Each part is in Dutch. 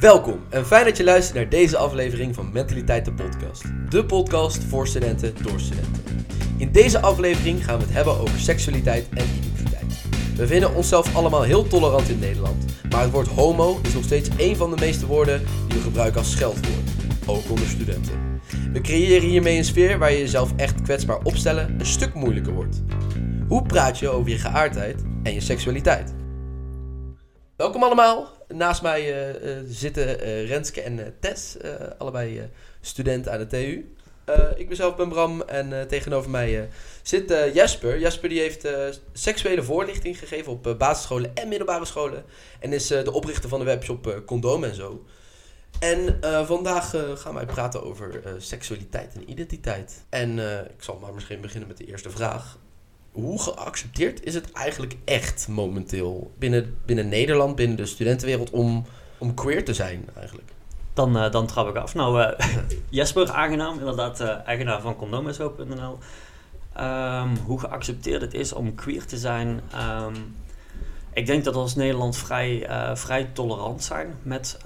Welkom en fijn dat je luistert naar deze aflevering van Mentaliteit de Podcast. De podcast voor studenten door studenten. In deze aflevering gaan we het hebben over seksualiteit en identiteit. We vinden onszelf allemaal heel tolerant in Nederland, maar het woord homo is nog steeds één van de meeste woorden die we gebruiken als scheldwoord, ook onder studenten. We creëren hiermee een sfeer waar je jezelf echt kwetsbaar opstellen een stuk moeilijker wordt. Hoe praat je over je geaardheid en je seksualiteit? Welkom allemaal. Naast mij eh, eh, zitten eh, Renske en Tess, allebei studenten aan de TU. Ik ben zelf ben Bram en tegenover mij zit Jasper. Jasper die heeft seksuele voorlichting gegeven op basisscholen en middelbare scholen. En is de oprichter van de webshop Condoom en zo. En vandaag gaan wij praten over seksualiteit en identiteit. En ik zal maar misschien beginnen met de eerste vraag. Hoe geaccepteerd is het eigenlijk echt momenteel binnen, binnen Nederland, binnen de studentenwereld, om, om queer te zijn eigenlijk? Dan, eh, dan trap ik af. Nou, eh, Jesper, aangenaam, inderdaad, eh, eigenaar van condoomso.nl. Ehm, hoe geaccepteerd het is om queer te zijn. Ehm, ik denk dat we als Nederland vrij, vrij tolerant zijn met,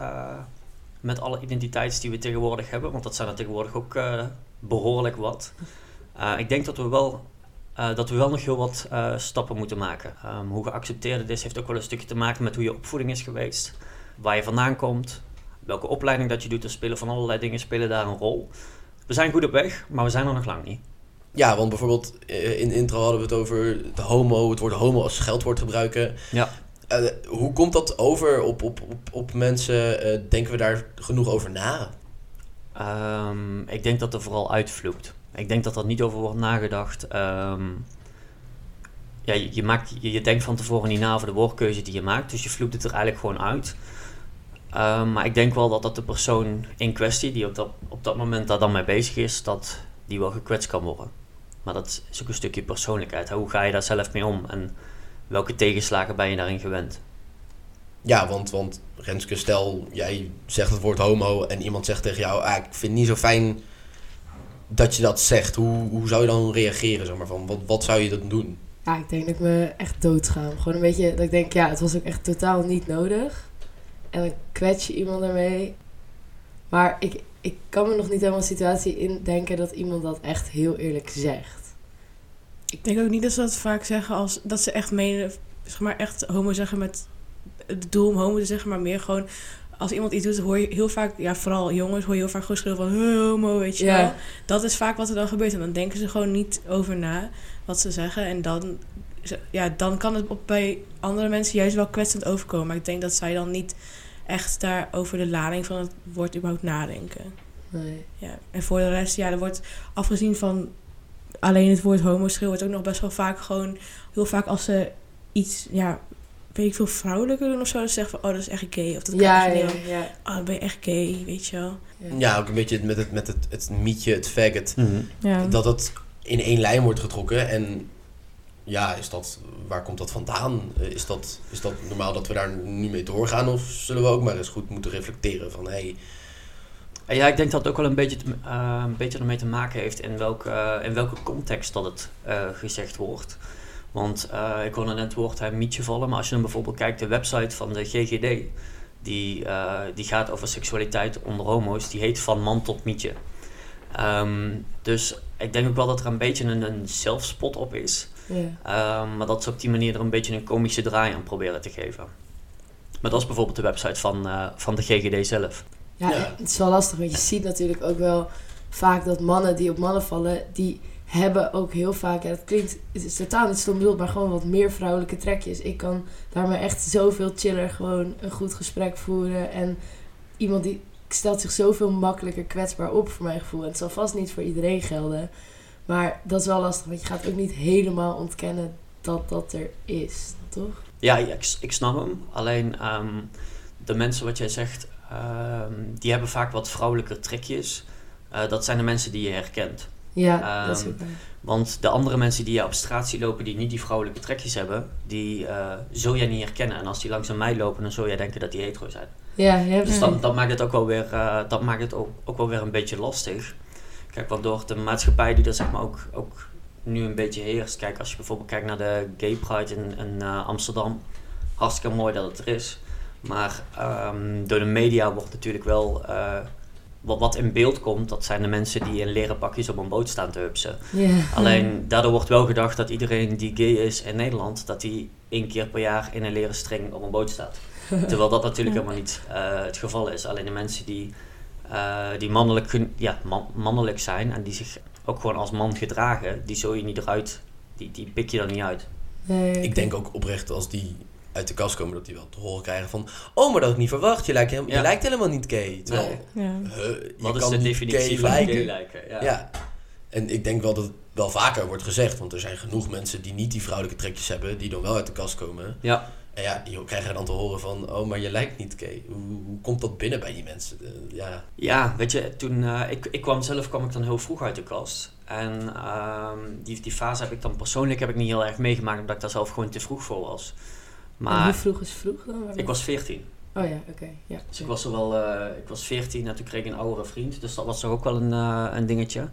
met alle identiteiten die we tegenwoordig hebben. Want dat zijn er tegenwoordig ook eh, behoorlijk wat. Ik denk dat we wel, eh, dat we wel nog heel wat eh, stappen moeten maken. Ehm, hoe geaccepteerd het is, heeft ook wel een stukje te maken met hoe je opvoeding is geweest. Waar je vandaan komt, welke opleiding dat je doet. Er spelen van allerlei dingen spelen daar een rol. We zijn goed op weg, maar we zijn er nog lang niet. Ja, want bijvoorbeeld eh, in de intro hadden we het over de homo, het woord homo als scheldwoord gebruiken. Ja. Hoe komt dat over op, op, op, op mensen? Denken we daar genoeg over na? Ehm, ik denk dat er vooral uitvloept. Ik denk dat er niet over wordt nagedacht. Ehm, ja, je, maakt, je, denkt van tevoren niet na over de woordkeuze die je maakt, dus je vloept het er eigenlijk gewoon uit. Ehm, maar ik denk wel dat dat de persoon in kwestie, die op dat, op dat moment daar dan mee bezig is, dat die wel gekwetst kan worden. Maar dat is ook een stukje persoonlijkheid. Hoe ga je daar zelf mee om en welke tegenslagen ben je daarin gewend? Ja, want, want Renske, stel jij zegt het woord homo en iemand zegt tegen jou, ah, ik vind het niet zo fijn dat je dat zegt. Hoe, hoe zou je dan reageren? Zeg maar, van, wat, wat zou je dan doen? Ja, ik denk dat ik me echt doodschaam. Gewoon een beetje dat ik denk, ja, het was ook echt totaal niet nodig. En dan kwets je iemand ermee. Maar ik, ik kan me nog niet helemaal een situatie indenken dat iemand dat echt heel eerlijk zegt. Ik denk ook niet dat ze dat vaak zeggen als dat ze echt menen, zeg maar echt homo zeggen met het doel om homo te zeggen, maar meer gewoon als iemand iets doet, hoor je heel vaak, ja, vooral jongens, hoor je heel vaak gewoon schreeuwen van "Huh, homo, weet je wel. Dat is vaak wat er dan gebeurt en dan denken ze gewoon niet over na wat ze zeggen en dan, ja, dan kan het op, bij andere mensen juist wel kwetsend overkomen, maar ik denk dat zij dan niet echt daar over de lading van het woord überhaupt nadenken. Nee. Ja, en voor de rest, ja, er wordt afgezien van alleen het woord homoschil, wordt ook nog best wel vaak gewoon, heel vaak als ze iets, ja, weet ik veel, vrouwelijker doen of zo, dan zeggen van, oh, dat is echt gay. Of dat kan Ja, echt ja, niet. ja. Oh, dan ben je echt gay, weet je wel. ja. Ook een beetje met het, met het, het mietje, het faggot. Ja. Dat het in één lijn wordt getrokken. En ja, is dat, waar komt dat vandaan? Eh, Is dat, is dat normaal dat we daar nu mee doorgaan? Of zullen we ook maar eens goed moeten reflecteren van... Hey, En Ja, ik denk dat het ook wel een beetje, te- eh, een beetje ermee te maken heeft in welke, in welke context dat het eh, gezegd wordt. Want eh, ik hoorde net het woord hij mietje vallen, maar als je dan bijvoorbeeld kijkt, de website van de GGD, die, eh, die gaat over seksualiteit onder homo's, die heet Van Man tot Mietje. Ehm, dus ik denk ook wel dat er een beetje een, een zelfspot op is. Ja. Ehm, maar dat ze op die manier er een beetje een komische draai aan proberen te geven. Maar dat is bijvoorbeeld de website van, eh, van de GGD zelf. Ja, Ja. het is wel lastig, want je ziet natuurlijk ook wel vaak dat mannen die op mannen vallen, die hebben ook heel vaak, ja, het klinkt, het is totaal niet stom bedoeld, maar gewoon wat meer vrouwelijke trekjes. Ik kan daarmee echt zoveel chiller gewoon een goed gesprek voeren en iemand die stelt zich zoveel makkelijker kwetsbaar op voor mijn gevoel. En het zal vast niet voor iedereen gelden, maar dat is wel lastig, want je gaat ook niet helemaal ontkennen dat dat er is, toch? Ja, ik, ik snap hem. Alleen ehm, de mensen wat jij zegt, ehm, die hebben vaak wat vrouwelijker trekjes. Eh, dat zijn de mensen die je herkent. Ja, dat is Ehm, ook waar. Want de andere mensen die je op straat ziet lopen die niet die vrouwelijke trekjes hebben, die eh, zul jij niet herkennen. En als die langs mij lopen, dan zul jij denken dat die hetero zijn. Ja, hebt Dus dat, dat maakt het ook wel weer, eh, dat maakt het ook, ook wel weer een beetje lastig. Kijk, want door de maatschappij die er zeg maar ook, ook nu een beetje heerst. Kijk, als je bijvoorbeeld kijkt naar de Gay Pride in, in eh, Amsterdam. Hartstikke mooi dat het er is. Maar ehm, door de media wordt natuurlijk wel... wat, wat in beeld komt, dat zijn de mensen die in leren pakjes op een boot staan te hupsen. Ja. Alleen daardoor wordt wel gedacht dat iedereen die gay is in Nederland, dat die één keer per jaar in een leren string op een boot staat. Terwijl dat natuurlijk helemaal niet eh, het geval is. Alleen de mensen die, eh, die mannelijk, ja, man- mannelijk zijn en die zich ook gewoon als man gedragen, die zul je niet eruit, die, die pik je er niet uit. Nee, Ik denk ook oprecht als die uit de kast komen, dat die wel te horen krijgen van... Oh, maar dat had ik niet verwacht. Je lijkt, helemaal, Ja. je lijkt helemaal niet gay. Terwijl, Nee. Ja. huh, je Wat is de definitie gay van lijken. gay lijken? Ja. Ja. En ik denk wel dat het wel vaker wordt gezegd. Want er zijn genoeg mensen die niet die vrouwelijke trekjes hebben, die dan wel uit de kast komen. Ja. En ja, die krijgen dan te horen van, oh, maar je lijkt niet gay. Hoe, hoe komt dat binnen bij die mensen? Eh, ja, Ja, weet je, toen eh, ik, ik kwam zelf kwam ik dan heel vroeg uit de kast. En ehm, die, die fase heb ik dan persoonlijk heb ik niet heel erg meegemaakt, omdat ik daar zelf gewoon te vroeg voor was. En hoe Maar vroeg is vroeg dan? Ik was 14. Oh ja, oké. Ja. Dus ik was er wel, eh, ik was 14 en toen kreeg ik een oudere vriend. Dus dat was toch ook wel een, eh, een dingetje.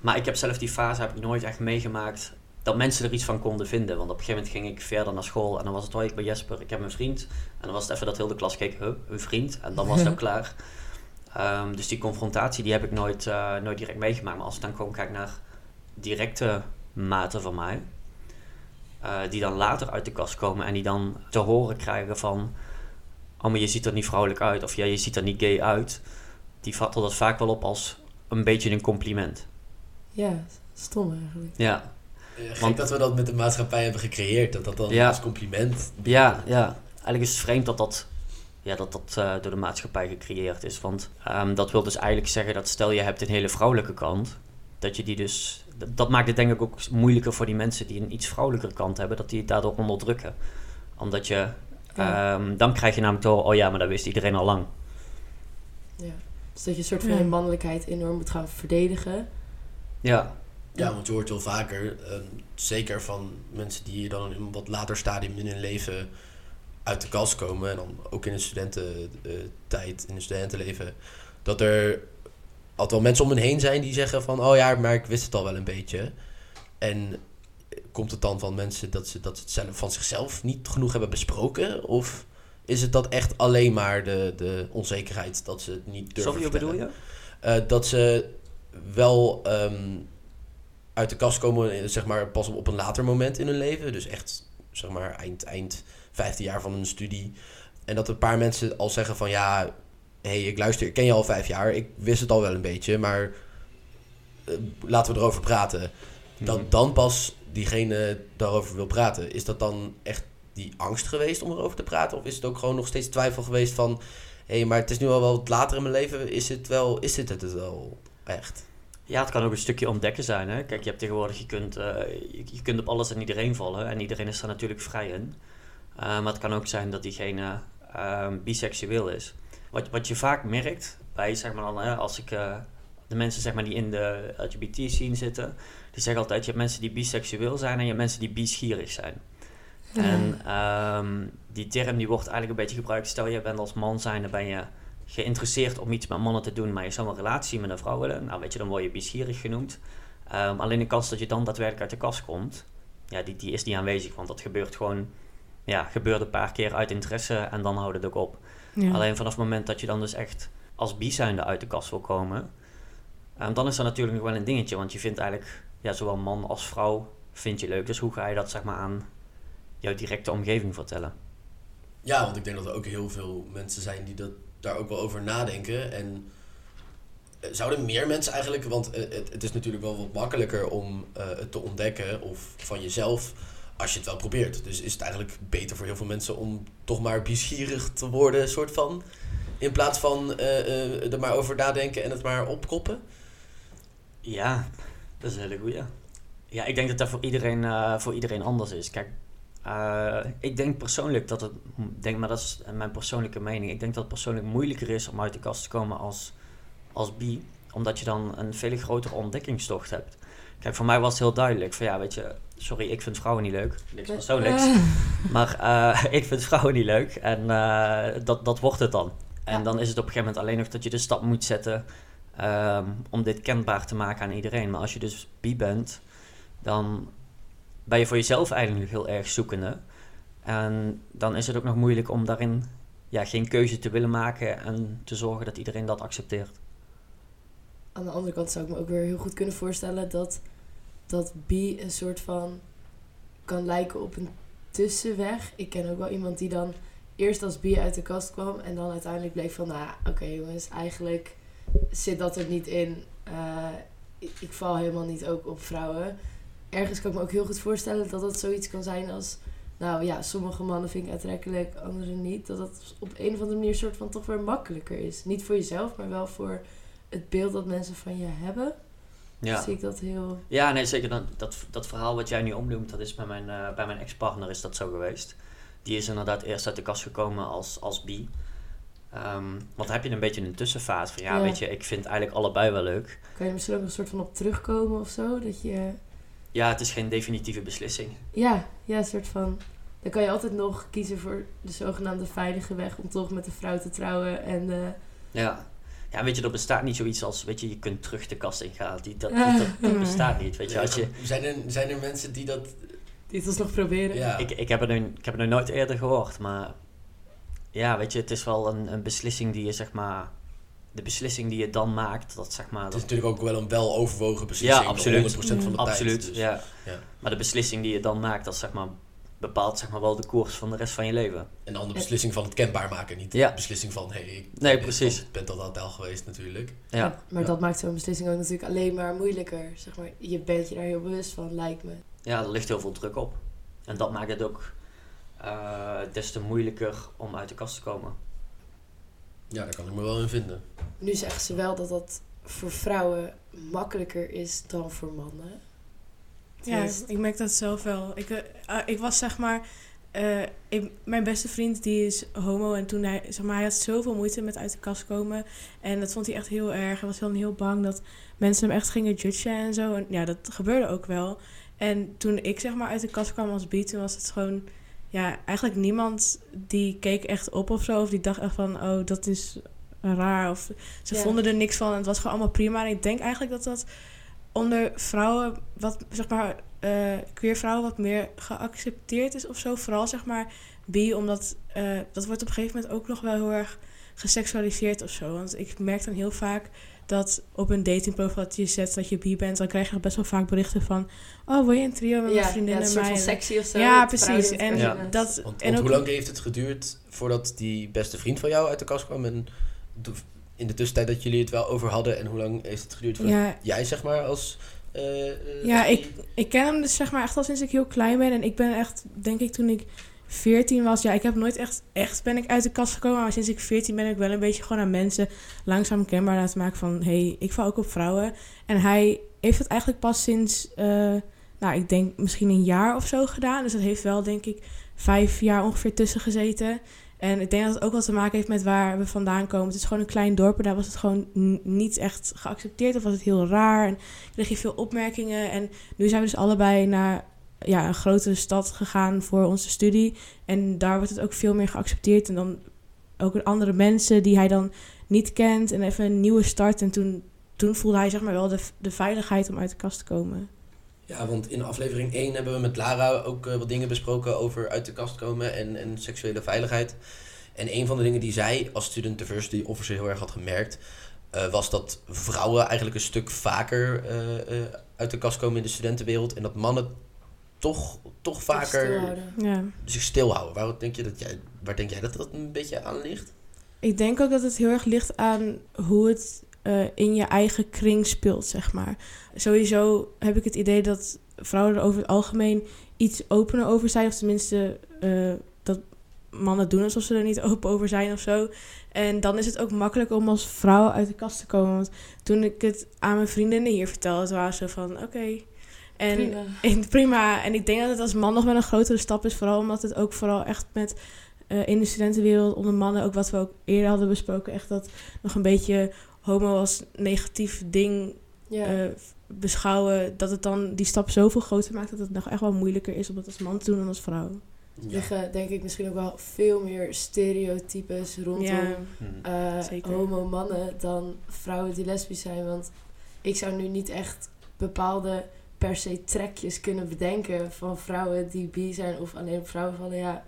Maar ik heb zelf die fase heb ik nooit echt meegemaakt dat mensen er iets van konden vinden. Want op een gegeven moment ging ik verder naar school en dan was het, hoi, ik ben Jesper, ik heb een vriend. En dan was het even dat heel de klas keek, huh, een vriend? En dan was het ook klaar. Ehm, dus die confrontatie die heb ik nooit, eh, nooit direct meegemaakt. Maar als ik dan gewoon kijk naar directe maten van mij, eh, die dan later uit de kast komen en die dan te horen krijgen van, oh maar je ziet er niet vrouwelijk uit of ja, je ziet er niet gay uit, die vatten dat vaak wel op als een beetje een compliment. Ja, stom eigenlijk. Ja, Eh, gek Want- dat we dat met de maatschappij hebben gecreëerd. Dat dat dan Ja. als compliment... ja, ja. Eigenlijk is het vreemd dat dat, ja, dat, dat eh, door de maatschappij gecreëerd is. Want ehm, dat wil dus eigenlijk zeggen dat stel je hebt een hele vrouwelijke kant, dat je die dus, dat, maakt het denk ik ook moeilijker voor die mensen die een iets vrouwelijkere kant hebben, dat die het daardoor onderdrukken. Omdat je, Ja. ehm, dan krijg je namelijk te horen, oh ja, maar dat wist iedereen al lang. Ja. Dus dat je een soort van Ja. je mannelijkheid enorm moet gaan verdedigen. Ja, Ja, want je hoort wel vaker, eh, zeker van mensen die dan in een wat later stadium in hun leven uit de kast komen. En dan ook in de studententijd, in het studentenleven. Dat er altijd wel mensen om hen heen zijn die zeggen van... Oh ja, maar ik wist het al wel een beetje. En komt het dan van mensen dat ze, dat ze het zelf, van zichzelf niet genoeg hebben besproken? Of is het dat echt alleen maar de, de onzekerheid dat ze het niet durven Sorry, bedoel je? Eh, dat ze wel ehm, uit de kast komen, eh, zeg maar, pas op, op een later moment in hun leven. Dus echt, zeg maar, eind, eind vijfde jaar van hun studie. En dat een paar mensen al zeggen van, ja, hey, ik luister, ik ken je al vijf jaar. Ik wist het al wel een beetje, maar eh, laten we erover praten. Dat Mhm. dan pas diegene daarover wil praten. Is dat dan echt die angst geweest om erover te praten? Of is het ook gewoon nog steeds twijfel geweest van... Hé, hey, maar het is nu al wel wat later in mijn leven. Is het wel, is dit het het wel echt? Ja, het kan ook een stukje ontdekken zijn. Hè? Kijk, je hebt tegenwoordig, je kunt, eh, je, je kunt op alles en iedereen vallen. En iedereen is daar natuurlijk vrij in. Eh, maar het kan ook zijn dat diegene ehm, biseksueel is. Wat, wat je vaak merkt bij, zeg maar dan, hè, als ik eh, de mensen zeg maar, die in de LGBT-scene zitten, die zeggen altijd, je hebt mensen die biseksueel zijn en je hebt mensen die bischierig zijn. En ehm, die term die wordt eigenlijk een beetje gebruikt. Stel je bent als man zijn, dan ben je geïnteresseerd om iets met mannen te doen, maar je zou een relatie met een vrouw willen. Nou, weet je, dan word je biesgierig genoemd. Ehm, alleen de kans dat je dan daadwerkelijk uit de kast komt, ja, die, die is niet aanwezig. Want dat gebeurt gewoon, ja, gebeurt een paar keer uit interesse en dan houdt het ook op. Ja. Alleen vanaf het moment dat je dan dus echt als bi zijnde uit de kast wil komen, ehm, dan is dat natuurlijk nog wel een dingetje. Want je vindt eigenlijk, ja, zowel man als vrouw vind je leuk. Dus hoe ga je dat zeg maar aan jouw directe omgeving vertellen? Ja, want ik denk dat er ook heel veel mensen zijn die dat, daar ook wel over nadenken. En eh, zouden meer mensen eigenlijk, want eh, het, het is natuurlijk wel wat makkelijker om eh, het te ontdekken of van jezelf als je het wel probeert. Dus is het eigenlijk beter voor heel veel mensen om toch maar biesgierig te worden, soort van. In plaats van eh, eh, er maar over nadenken en het maar opkoppen. Ja, dat is een hele goeie. Ja, ik denk dat dat voor iedereen, eh, voor iedereen anders is. Kijk, ik denk persoonlijk dat het, denk, maar dat is mijn persoonlijke mening. Ik denk dat het persoonlijk moeilijker is om uit de kast te komen als, als bi, omdat je dan een veel grotere ontdekkingstocht hebt. Kijk, voor mij was het heel duidelijk van ja, weet je, sorry, ik vind vrouwen niet leuk. Niks persoonlijks. Maar eh, ik vind vrouwen niet leuk en eh, dat, dat wordt het dan. En Ja. dan is het op een gegeven moment alleen nog dat je de stap moet zetten ehm, om dit kenbaar te maken aan iedereen. Maar als je dus bi bent, dan ben je voor jezelf eigenlijk heel erg zoekende. En dan is het ook nog moeilijk om daarin ja, geen keuze te willen maken en te zorgen dat iedereen dat accepteert. Aan de andere kant zou ik me ook weer heel goed kunnen voorstellen dat, dat bi een soort van kan lijken op een tussenweg. Ik ken ook wel iemand die dan eerst als bi uit de kast kwam en dan uiteindelijk bleek van, nou oké jongens, eigenlijk zit dat er niet in. Uh, ik, ik val helemaal niet ook op vrouwen. Ergens kan ik me ook heel goed voorstellen dat dat zoiets kan zijn als nou ja, sommige mannen vind ik aantrekkelijk, andere niet. Dat dat op een of andere manier soort van toch weer makkelijker is. Niet voor jezelf, maar wel voor het beeld dat mensen van je hebben. Ja. Zie ik dat heel... Ja, nee, zeker. Dat, dat, dat verhaal wat jij nu omnoemt, dat is bij mijn, uh, bij mijn ex-partner is dat zo geweest. Die is inderdaad eerst uit de kast gekomen als, als bi. Um, want heb je een beetje een tussenfase van, ja, weet je, ik vind eigenlijk allebei wel leuk. Kan je misschien ook een soort van op terugkomen of zo? Dat je ja, het is geen definitieve beslissing. Ja, ja, een soort van. Dan kan je altijd nog kiezen voor de zogenaamde veilige weg om toch met een vrouw te trouwen. En, uh... Ja. Ja, weet je, er bestaat niet zoiets als, weet je, je kunt terug de kast ingaan. Die, dat, dat, bestaat niet, weet je. Als je... Zijn, er, zijn er mensen die dat... Die het nog proberen? Ja. Ik, ik, heb het nu, ik heb het nog nooit eerder gehoord, maar... Ja, weet je, het is wel een, een beslissing die je, zeg maar de beslissing die je dan maakt, dat zeg maar... Het is natuurlijk ook wel een wel overwogen beslissing. Ja, absoluut. 100% van de absoluut, tijd. Dus, ja. ja. Maar de beslissing die je dan maakt, dat zeg maar bepaalt zeg maar wel de koers van de rest van je leven. En dan de beslissing van het kenbaar maken, niet de beslissing van hé, hey, ik nee, precies. ben tot dat al geweest natuurlijk. Ja. maar dat maakt zo'n beslissing ook natuurlijk alleen maar moeilijker. Zeg maar, je bent je daar heel bewust van, lijkt me. Ja, er ligt heel veel druk op. En dat maakt het ook uh, des te moeilijker om uit de kast te komen. Ja, daar kan ik me wel in vinden. Nu zeggen ze wel dat dat voor vrouwen makkelijker is dan voor mannen. Ja, ik merk dat zelf wel. Ik, uh, ik was zeg maar. Uh, ik, mijn beste vriend die is homo en toen hij, zeg maar, hij had zoveel moeite met uit de kast komen. En dat vond hij echt heel erg. Hij was heel bang dat mensen hem echt gingen judgen en zo. En ja, dat gebeurde ook wel. En toen ik zeg maar uit de kast kwam als bi, toen was het gewoon ja, eigenlijk niemand die keek echt op of zo. Of die dacht echt van, oh, dat is raar. Of ze vonden er niks van. En het was gewoon allemaal prima. En ik denk eigenlijk dat dat onder vrouwen, wat zeg maar, uh, queer vrouwen wat meer geaccepteerd is of zo. Vooral zeg maar bi, omdat uh, dat wordt op een gegeven moment ook nog wel heel erg geseksualiseerd of zo. Want ik merk dan heel vaak dat op een datingprofiel dat je zet dat je bi bent, dan krijg je best wel vaak berichten van, oh, wil je een trio met ja, mijn vriendinnen? Ja, een soort van sexy of zo. Ja, precies. En dat... Want, en want hoe lang heeft het geduurd voordat die beste vriend van jou uit de kast kwam en in de tussentijd dat jullie het wel over hadden en hoe lang heeft het geduurd voordat jij zeg maar als... Uh, ja, ik, ik ken hem dus zeg maar echt al sinds ik heel klein ben en ik ben echt, denk ik toen ik 14 was, ja, ik heb nooit echt, echt ben ik uit de kast gekomen. Maar sinds ik 14 ben ik wel een beetje gewoon aan mensen langzaam kenbaar laten maken van... hé, hey, ik val ook op vrouwen. En hij heeft het eigenlijk pas sinds, uh, nou, ik denk misschien een jaar of zo gedaan. Dus dat heeft wel, denk ik, vijf jaar ongeveer tussen gezeten. En ik denk dat het ook wel te maken heeft met waar we vandaan komen. Het is gewoon een klein dorp en daar was het gewoon niet echt geaccepteerd. Of was het heel raar en kreeg je veel opmerkingen. En nu zijn we dus allebei naar ja, een grotere stad gegaan voor onze studie. En daar wordt het ook veel meer geaccepteerd. En dan ook andere mensen die hij dan niet kent. En even een nieuwe start. En toen, toen voelde hij zeg maar wel de, de veiligheid om uit de kast te komen. Ja, want in aflevering 1 hebben we met Lara ook uh, wat dingen besproken over uit de kast komen en, en seksuele veiligheid. En een van de dingen die zij als student diversity officer heel erg had gemerkt, uh, was dat vrouwen eigenlijk een stuk vaker uh, uit de kast komen in de studentenwereld. En dat mannen toch, toch vaker ja. zich stilhouden. Waar denk, je dat jij, waar denk jij dat dat een beetje aan ligt? Ik denk ook dat het heel erg ligt aan hoe het uh, in je eigen kring speelt, zeg maar. Sowieso heb ik het idee dat vrouwen er over het algemeen iets opener over zijn. Of tenminste, uh, dat mannen doen alsof ze er niet open over zijn of zo. En dan is het ook makkelijk om als vrouw uit de kast te komen. Want toen ik het aan mijn vriendinnen hier vertelde, waren ze van... Oké, okay, en prima. In, prima. En ik denk dat het als man nog wel een grotere stap is. Vooral omdat het ook vooral echt met uh, in de studentenwereld onder mannen, ook wat we ook eerder hadden besproken, echt dat nog een beetje homo als negatief ding ja. uh, beschouwen. Dat het dan die stap zoveel groter maakt dat het nog echt wel moeilijker is om het als man te doen dan als vrouw. Ja. liggen denk ik misschien ook wel veel meer stereotypes rondom ja, uh, homo-mannen dan vrouwen die lesbisch zijn. Want ik zou nu niet echt bepaalde per se trekjes kunnen bedenken van vrouwen die bi zijn of alleen op vrouwen vallen. Ja,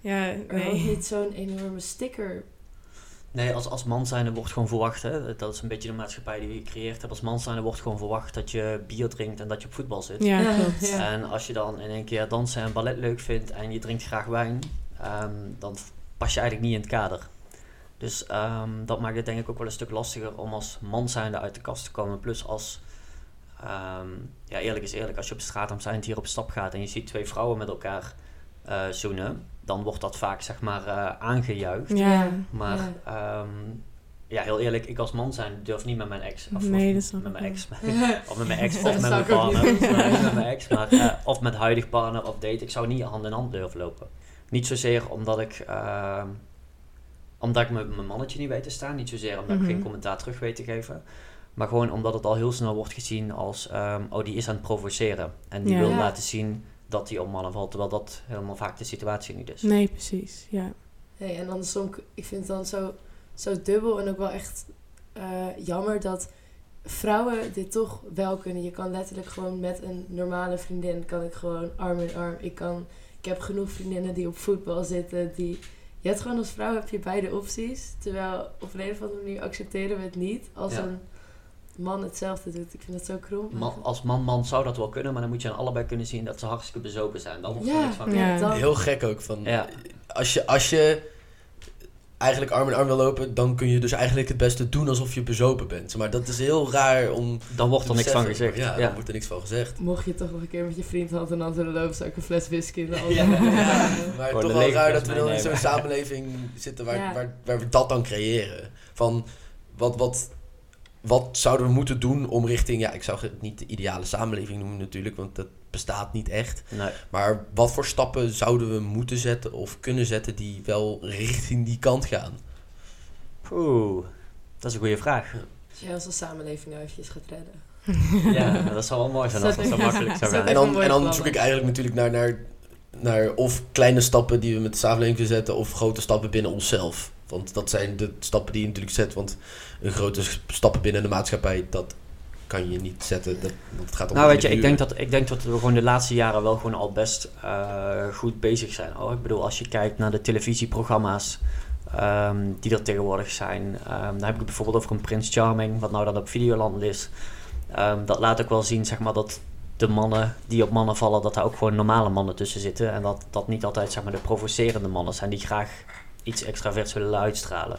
Ja, Er wordt nee. niet zo'n enorme sticker. Nee, als, als man zijnde wordt gewoon verwacht, hè, dat is een beetje de maatschappij die je gecreëerd hebt. Als man zijnde wordt gewoon verwacht dat je bier drinkt en dat je op voetbal zit. Ja, Ja, klopt. ja. En als je dan in één keer dansen en ballet leuk vindt en je drinkt graag wijn, ehm, dan pas je eigenlijk niet in het kader. Dus ehm, dat maakt het denk ik ook wel een stuk lastiger om als man zijnde uit de kast te komen. Plus als, ehm, ja eerlijk is eerlijk, als je op straat am zijn hier op stap gaat en je ziet twee vrouwen met elkaar eh zoenen, dan wordt dat vaak zeg maar eh, aangejuicht. Ja. Maar Ja. ja. ja, heel eerlijk, ik als man zijn durf niet met mijn ex. Of, Nee, of met mijn ex. of met mijn ex, of met mijn partner. niet met mijn ex, maar eh, of met huidig partner of date. Ik zou niet hand in hand durven lopen. Niet zozeer omdat ik, eh, omdat ik mijn mijn mannetje niet weet te staan. Niet zozeer omdat Mhm. ik geen commentaar terug weet te geven. Maar gewoon omdat het al heel snel wordt gezien als, ehm, oh die is aan het provoceren. En die Ja. wil laten zien dat hij op mannen valt. Terwijl dat helemaal vaak de situatie niet is. Nee, precies. Ja. Hey, en dan soms, ik vind het dan zo, zo dubbel en ook wel echt eh, jammer dat vrouwen dit toch wel kunnen. Je kan letterlijk gewoon met een normale vriendin, kan ik gewoon arm in arm. Ik, kan, ik heb genoeg vriendinnen die op voetbal zitten, die... Je hebt gewoon als vrouw heb je beide opties. Terwijl op een, of andere manier accepteren we het niet als Ja. een man hetzelfde doet. Ik vind dat zo krom. Man, als man-man zou dat wel kunnen, maar dan moet je aan allebei kunnen zien dat ze hartstikke bezopen zijn. Dan wordt er ja, niks van. Ja. dan, Heel gek ook. Van, Ja. als, je, als je eigenlijk arm in arm wil lopen, dan kun je dus eigenlijk het beste doen alsof je bezopen bent. Maar dat is heel raar om Dan wordt er niks van gezegd. Ja, Ja, dan wordt er niks van gezegd. mocht je toch nog een keer met je vriend hand in hand willen lopen, zou ik een fles whisky in de Ja. andere Ja, maar Gewoon toch wel raar dat we dan in zo'n samenleving zitten waar, Ja. waar, waar we dat dan creëren. Van wat, wat, wat zouden we moeten doen om richting, ja, ik zou het niet de ideale samenleving noemen natuurlijk, want dat bestaat niet echt. Nee. Maar wat voor stappen zouden we moeten zetten of kunnen zetten die wel richting die kant gaan? Oeh, dat is een goede vraag. Als jij onze samenleving nou eventjes gaat redden. Ja, dat zou wel mooi zijn als dat zo makkelijk zou gaan. En dan, en zoek ik eigenlijk natuurlijk naar, naar, naar of kleine stappen die we met de samenleving kunnen zetten, of grote stappen binnen onszelf. Want dat zijn de stappen die je natuurlijk zet. Want een grote stappen binnen de maatschappij, dat kan je niet zetten. Dat, het gaat om Nou weet je, ik denk, dat, ik denk dat we gewoon de laatste jaren wel gewoon al best eh, goed bezig zijn. hoor. Ik bedoel, als je kijkt naar de televisieprogramma's ehm, die er tegenwoordig zijn. ehm, dan heb ik het bijvoorbeeld over een Prins Charming, wat nou dan op Videoland is. Ehm, dat laat ook wel zien, zeg maar, dat de mannen die op mannen vallen, dat daar ook gewoon normale mannen tussen zitten. En dat dat niet altijd, zeg maar, de provocerende mannen zijn die graag iets extraverts willen uitstralen.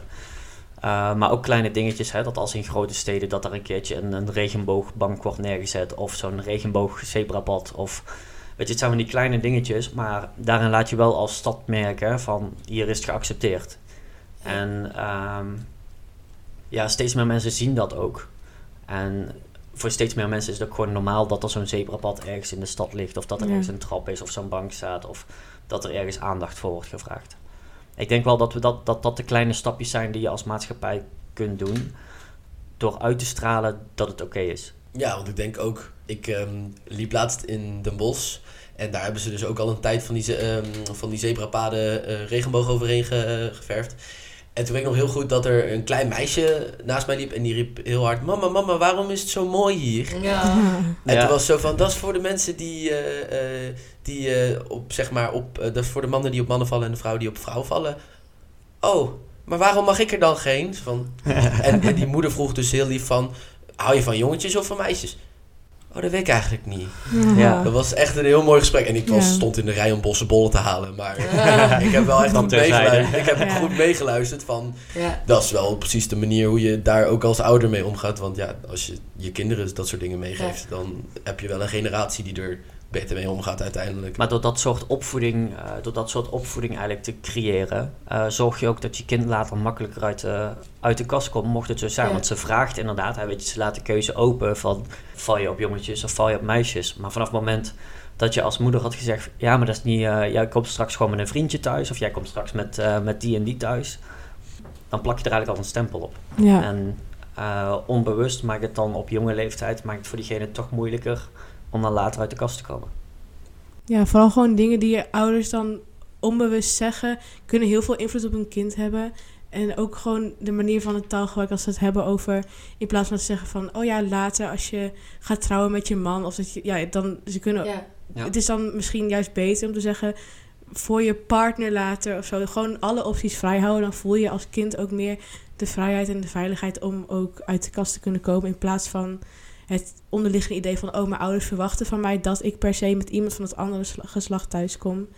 Uh, maar ook kleine dingetjes, hè, dat als in grote steden dat er een keertje een, een regenboogbank wordt neergezet of zo'n regenboog zebrapad of weet je, het zijn van die kleine dingetjes, maar daarin laat je wel als stad merken van hier is het geaccepteerd. En ehm, ja, steeds meer mensen zien dat ook. En voor steeds meer mensen is het ook gewoon normaal dat er zo'n zebrapad ergens in de stad ligt of dat er Ja. ergens een trap is of zo'n bank staat of dat er ergens aandacht voor wordt gevraagd. Ik denk wel dat, we dat, dat dat de kleine stapjes zijn die je als maatschappij kunt doen. Door uit te stralen dat het oké is. Ja, want ik denk ook, ik ehm, liep laatst in Den Bosch. En daar hebben ze dus ook al een tijd van die, ehm, van die zebrapaden eh, regenboog overheen eh, geverfd. En toen weet ik nog heel goed dat er een klein meisje naast mij liep en die riep heel hard: Mama, mama, waarom is het zo mooi hier? Ja. En Ja. toen was zo van: dat is voor de mensen die, eh, eh, die eh, op, zeg maar, op, dat is voor de mannen die op mannen vallen en de vrouwen die op vrouwen vallen. Oh, maar waarom mag ik er dan geen? Van, en, en die moeder vroeg dus heel lief van: hou je van jongetjes of van meisjes? Oh, dat weet ik eigenlijk niet. Ja. Dat was echt een heel mooi gesprek. En ik was, Ja. stond in de rij om bossenbollen te halen. Maar Ja. ik heb wel echt Dan goed meegeluisterd. Ik heb Ja. goed meegeluisterd van... ja. Dat is wel precies de manier hoe je daar ook als ouder mee omgaat. Want ja, als je je kinderen dat soort dingen meegeeft... dan heb je wel een generatie die er beter mee omgaat uiteindelijk. Maar door dat soort opvoeding, eh, door dat soort opvoeding eigenlijk te creëren, eh, zorg je ook dat je kind later makkelijker uit, de uit de kast komt, mocht het zo zijn. Ja. Want ze vraagt inderdaad, hè, weet je, ze laat de keuze open van val je op jongetjes of val je op meisjes. Maar vanaf het moment dat je als moeder had gezegd, ja, maar dat is niet, eh, jij komt straks gewoon met een vriendje thuis of jij komt straks met, eh, met die en die thuis, dan plak je er eigenlijk al een stempel op. Ja. En eh, onbewust maakt het dan op jonge leeftijd, maakt het voor diegene toch moeilijker om dan later uit de kast te komen. ja, vooral gewoon dingen die je ouders dan onbewust zeggen, kunnen heel veel invloed op een kind hebben. En ook gewoon de manier van het taalgebruik als ze het hebben over... In plaats van te zeggen van... Oh ja, later als je gaat trouwen met je man. Of dat je... Ja, dan... Ze kunnen... ja. Ja. Het is dan misschien juist beter om te zeggen... voor je partner later of zo. Gewoon alle opties vrij houden. Dan voel je als kind ook meer de vrijheid en de veiligheid om ook uit de kast te kunnen komen. In plaats van het onderliggende idee van, oh, mijn ouders verwachten van mij dat ik per se met iemand van het andere sla- geslacht thuis kom.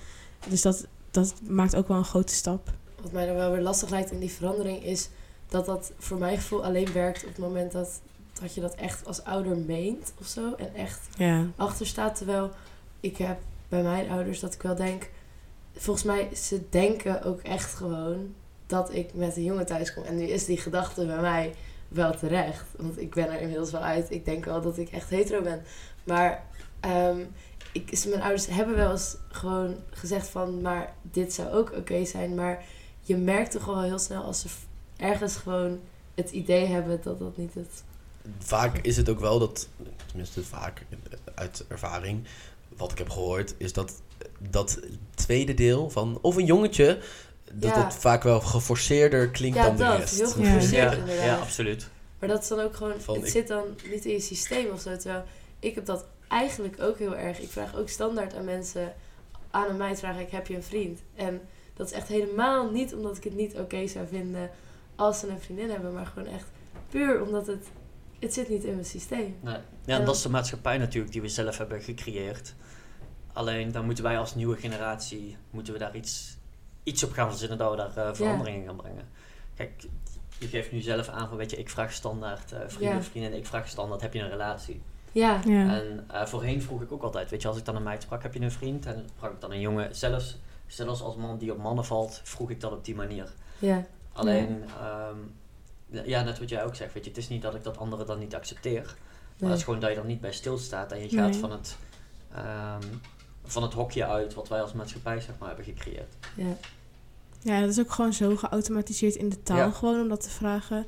Dus dat, dat maakt ook wel een grote stap. Wat mij dan wel weer lastig lijkt in die verandering is dat dat voor mijn gevoel alleen werkt op het moment dat, dat je dat echt als ouder meent of zo. En echt Ja, achter staat. Terwijl ik heb bij mijn ouders dat ik wel denk, volgens mij, ze denken ook echt gewoon dat ik met een jongen thuis kom. En nu is die gedachte bij mij wel terecht. Want ik ben er inmiddels wel uit. Ik denk wel dat ik echt hetero ben. Maar ehm, ik, mijn ouders hebben wel eens gewoon gezegd van, maar dit zou ook oké zijn. Maar je merkt toch wel heel snel als ze ergens gewoon het idee hebben dat dat niet het... Vaak is het ook wel dat, tenminste vaak uit ervaring, wat ik heb gehoord, is dat dat tweede deel van, of een jongetje, dat Ja. het vaak wel geforceerder klinkt Ja, dan de dat. rest. Heel Ja. geforceerd Ja, inderdaad. ja, absoluut. Maar dat is dan ook gewoon, Van, het ik- zit dan niet in je systeem of zo. Terwijl ik heb dat eigenlijk ook heel erg. Ik vraag ook standaard aan mensen, aan een meid vraag ik, heb je een vriend? En dat is echt helemaal niet omdat ik het niet oké zou vinden als ze een vriendin hebben. Maar gewoon echt puur omdat het, het zit niet in mijn systeem. Nee. Ja, en dat is de maatschappij natuurlijk die we zelf hebben gecreëerd. Alleen dan moeten wij als nieuwe generatie moeten we daar iets, iets op gaan verzinnen dat we daar eh, veranderingen in gaan brengen. Kijk, je geeft nu zelf aan van weet je, ik vraag standaard eh vrienden, Ja. vrienden, ik vraag standaard, heb je een relatie? Ja, ja. En eh, voorheen vroeg ik ook altijd, weet je, als ik dan een meid sprak, heb je een vriend? En sprak ik dan een jongen, zelfs, zelfs als man die op mannen valt, vroeg ik dat op die manier. ja, Alleen, ehm, ja, net wat jij ook zegt, weet je, het is niet dat ik dat anderen dan niet accepteer. Maar nee. het is gewoon dat je er niet bij stilstaat en je gaat Nee. van, het, ehm, van het hokje uit wat wij als maatschappij zeg maar, hebben gecreëerd. ja. Ja, dat is ook gewoon zo geautomatiseerd in de taal Ja. gewoon om dat te vragen.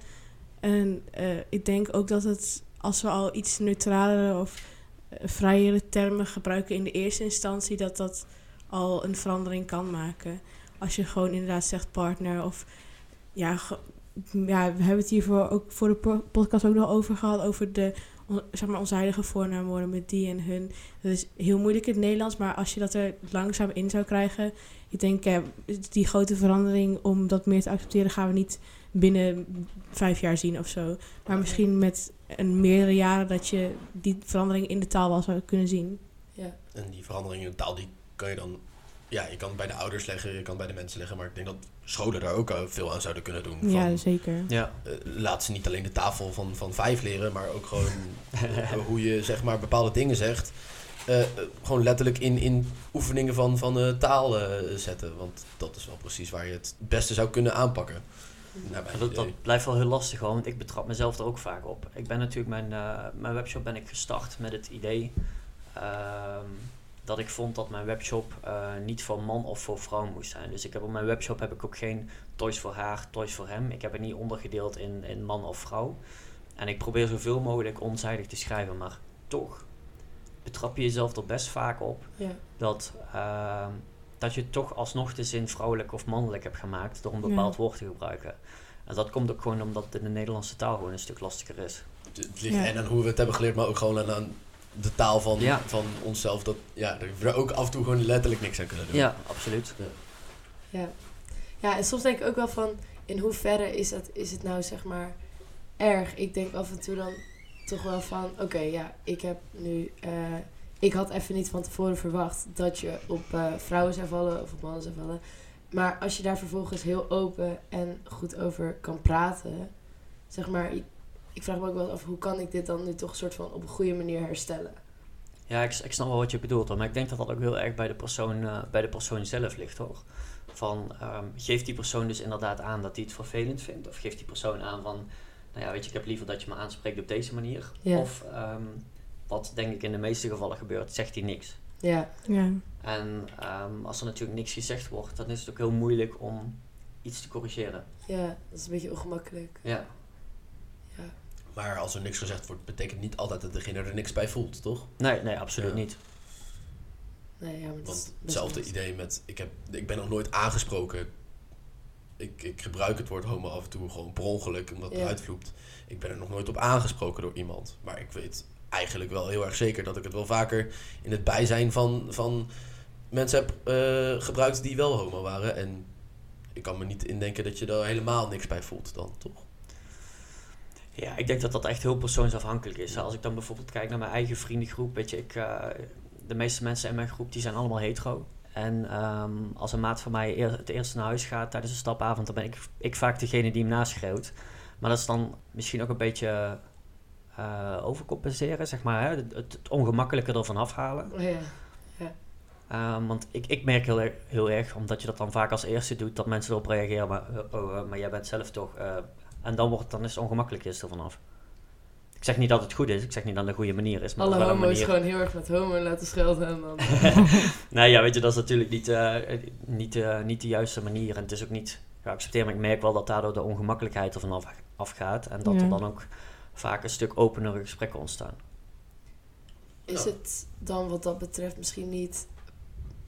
En eh, ik denk ook dat het, als we al iets neutralere of uh, vrijere termen gebruiken in de eerste instantie, dat dat al een verandering kan maken. Als je gewoon inderdaad zegt partner of ja, ja we hebben het hiervoor ook voor de po- podcast ook nog over gehad, over de zeg maar onze huidige voornaamwoorden met die en hun. Dat is heel moeilijk in het Nederlands, maar als je dat er langzaam in zou krijgen, ik denk, eh, die grote verandering om dat meer te accepteren gaan we niet binnen vijf jaar zien of zo. Maar misschien met een meerdere jaren dat je die verandering in de taal wel zou kunnen zien. ja. En die verandering in de taal, die kan je dan... Ja, je kan het bij de ouders leggen, je kan het bij de mensen leggen. Maar ik denk dat scholen daar ook eh, veel aan zouden kunnen doen. Van, Ja, zeker. Ja, eh, laat ze niet alleen de tafel van, van vijf leren, maar ook gewoon eh, hoe je zeg maar bepaalde dingen zegt. gewoon letterlijk in, in oefeningen van, van eh, taal zetten. Want dat is wel precies waar je het beste zou kunnen aanpakken. Dat, blijft wel heel lastig hoor, want ik betrap mezelf er ook vaak op. Ik ben natuurlijk, mijn, eh, mijn webshop ben ik gestart met het idee ehm, dat ik vond dat mijn webshop eh, niet voor man of voor vrouw moest zijn. Dus ik heb op mijn webshop heb ik ook geen toys voor haar, toys voor hem. Ik heb het niet ondergedeeld in, in man of vrouw. En ik probeer zoveel mogelijk onzijdig te schrijven, maar toch betrap je jezelf er best vaak op ja. dat, ehm, dat je toch alsnog de zin vrouwelijk of mannelijk hebt gemaakt door een Ja. bepaald woord te gebruiken. En dat komt ook gewoon omdat het in de Nederlandse taal gewoon een stuk lastiger is. Het ligt Ja. en aan hoe we het hebben geleerd, maar ook gewoon aan, aan de taal van, Ja. van onszelf. Dat, ja, dat we er ook af en toe gewoon letterlijk niks aan kunnen doen. Ja, absoluut. Ja. ja, en soms denk ik ook wel van, in hoeverre is, dat, is het nou zeg maar erg? Ik denk af en toe dan toch wel van, oké, ja, ik heb nu... eh, ik had even niet van tevoren verwacht dat je op eh, vrouwen zou vallen of op mannen zou vallen. Maar als je daar vervolgens heel open en goed over kan praten, zeg maar, ik, vraag me ook wel af, hoe kan ik dit dan nu toch soort van op een goede manier herstellen? Ja, ik, ik snap wel wat je bedoelt hoor. Maar ik denk dat dat ook heel erg bij de persoon, eh, bij de persoon zelf ligt hoor. Van, ehm, geeft die persoon dus inderdaad aan dat hij het vervelend vindt? Of geeft die persoon aan van, nou ja, weet je, ik heb liever dat je me aanspreekt op deze manier? Ja. Of, ehm, wat denk ik in de meeste gevallen gebeurt, zegt hij niks. Ja, Ja. En ehm, als er natuurlijk niks gezegd wordt, dan is het ook heel moeilijk om iets te corrigeren. ja, dat is een beetje ongemakkelijk. Ja, Maar als er niks gezegd wordt, betekent niet altijd dat degene er niks bij voelt, toch? nee, nee, absoluut Ja. niet. nee, ja, maar Want hetzelfde idee met, ik, heb, ik ben nog nooit aangesproken. Ik, ik gebruik het woord homo af en toe gewoon per ongeluk, omdat het Ja. eruit vloept. Ik ben er nog nooit op aangesproken door iemand. Maar ik weet eigenlijk wel heel erg zeker dat ik het wel vaker in het bijzijn van, van mensen heb eh, gebruikt die wel homo waren. En ik kan me niet indenken dat je er helemaal niks bij voelt dan, toch? Ja, ik denk dat dat echt heel persoonsafhankelijk is. Als ik dan bijvoorbeeld kijk naar mijn eigen vriendengroep, weet je, ik, eh, de meeste mensen in mijn groep die zijn allemaal hetero. En ehm, als een maat van mij eer, het eerst naar huis gaat tijdens een stapavond, dan ben ik, ik vaak degene die hem naschreeuwt. Maar dat is dan misschien ook een beetje eh, overcompenseren, zeg maar. Hè? Het, het ongemakkelijke ervan afhalen. Oh ja. Ehm, want ik, ik merk heel, erg- heel erg, omdat je dat dan vaak als eerste doet, dat mensen erop reageren. Maar, oh, oh, maar jij bent zelf toch. eh, en dan, wordt, dan is het ongemakkelijk is er vanaf. Ik zeg niet dat het goed is, ik zeg niet dat het een goede manier is. Maar Alle homo's manier. gewoon heel erg met homo laten schelden en dan... nee, ja, weet je, dat is natuurlijk niet, eh, niet, eh, niet de juiste manier. En het is ook niet geaccepteerd. Maar ik merk wel dat daardoor de ongemakkelijkheid ervan af, afgaat. En dat Ja. er dan ook vaak een stuk openere gesprekken ontstaan. Is Ja. het dan wat dat betreft misschien niet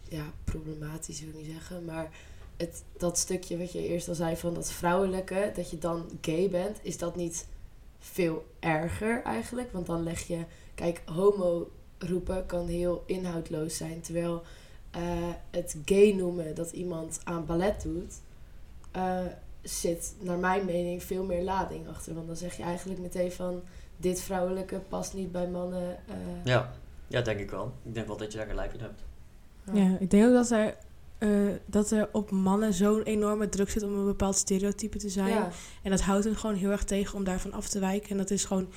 ja, problematisch, wil ik niet zeggen, maar het, dat stukje wat je eerst al zei van dat vrouwelijke, dat je dan gay bent, is dat niet veel erger eigenlijk? Want dan leg je, kijk, homo roepen kan heel inhoudloos zijn, terwijl eh, het gay noemen dat iemand aan ballet doet, eh, zit naar mijn mening veel meer lading achter. Want dan zeg je eigenlijk meteen van dit vrouwelijke past niet bij mannen. eh, Ja, ja, denk ik wel. Ik denk wel dat je daar gelijk in hebt. Ja, ik denk ook dat er, eh, dat er op mannen zo'n enorme druk zit om een bepaald stereotype te zijn. Ja, En dat houdt hen gewoon heel erg tegen om daarvan af te wijken. En dat is gewoon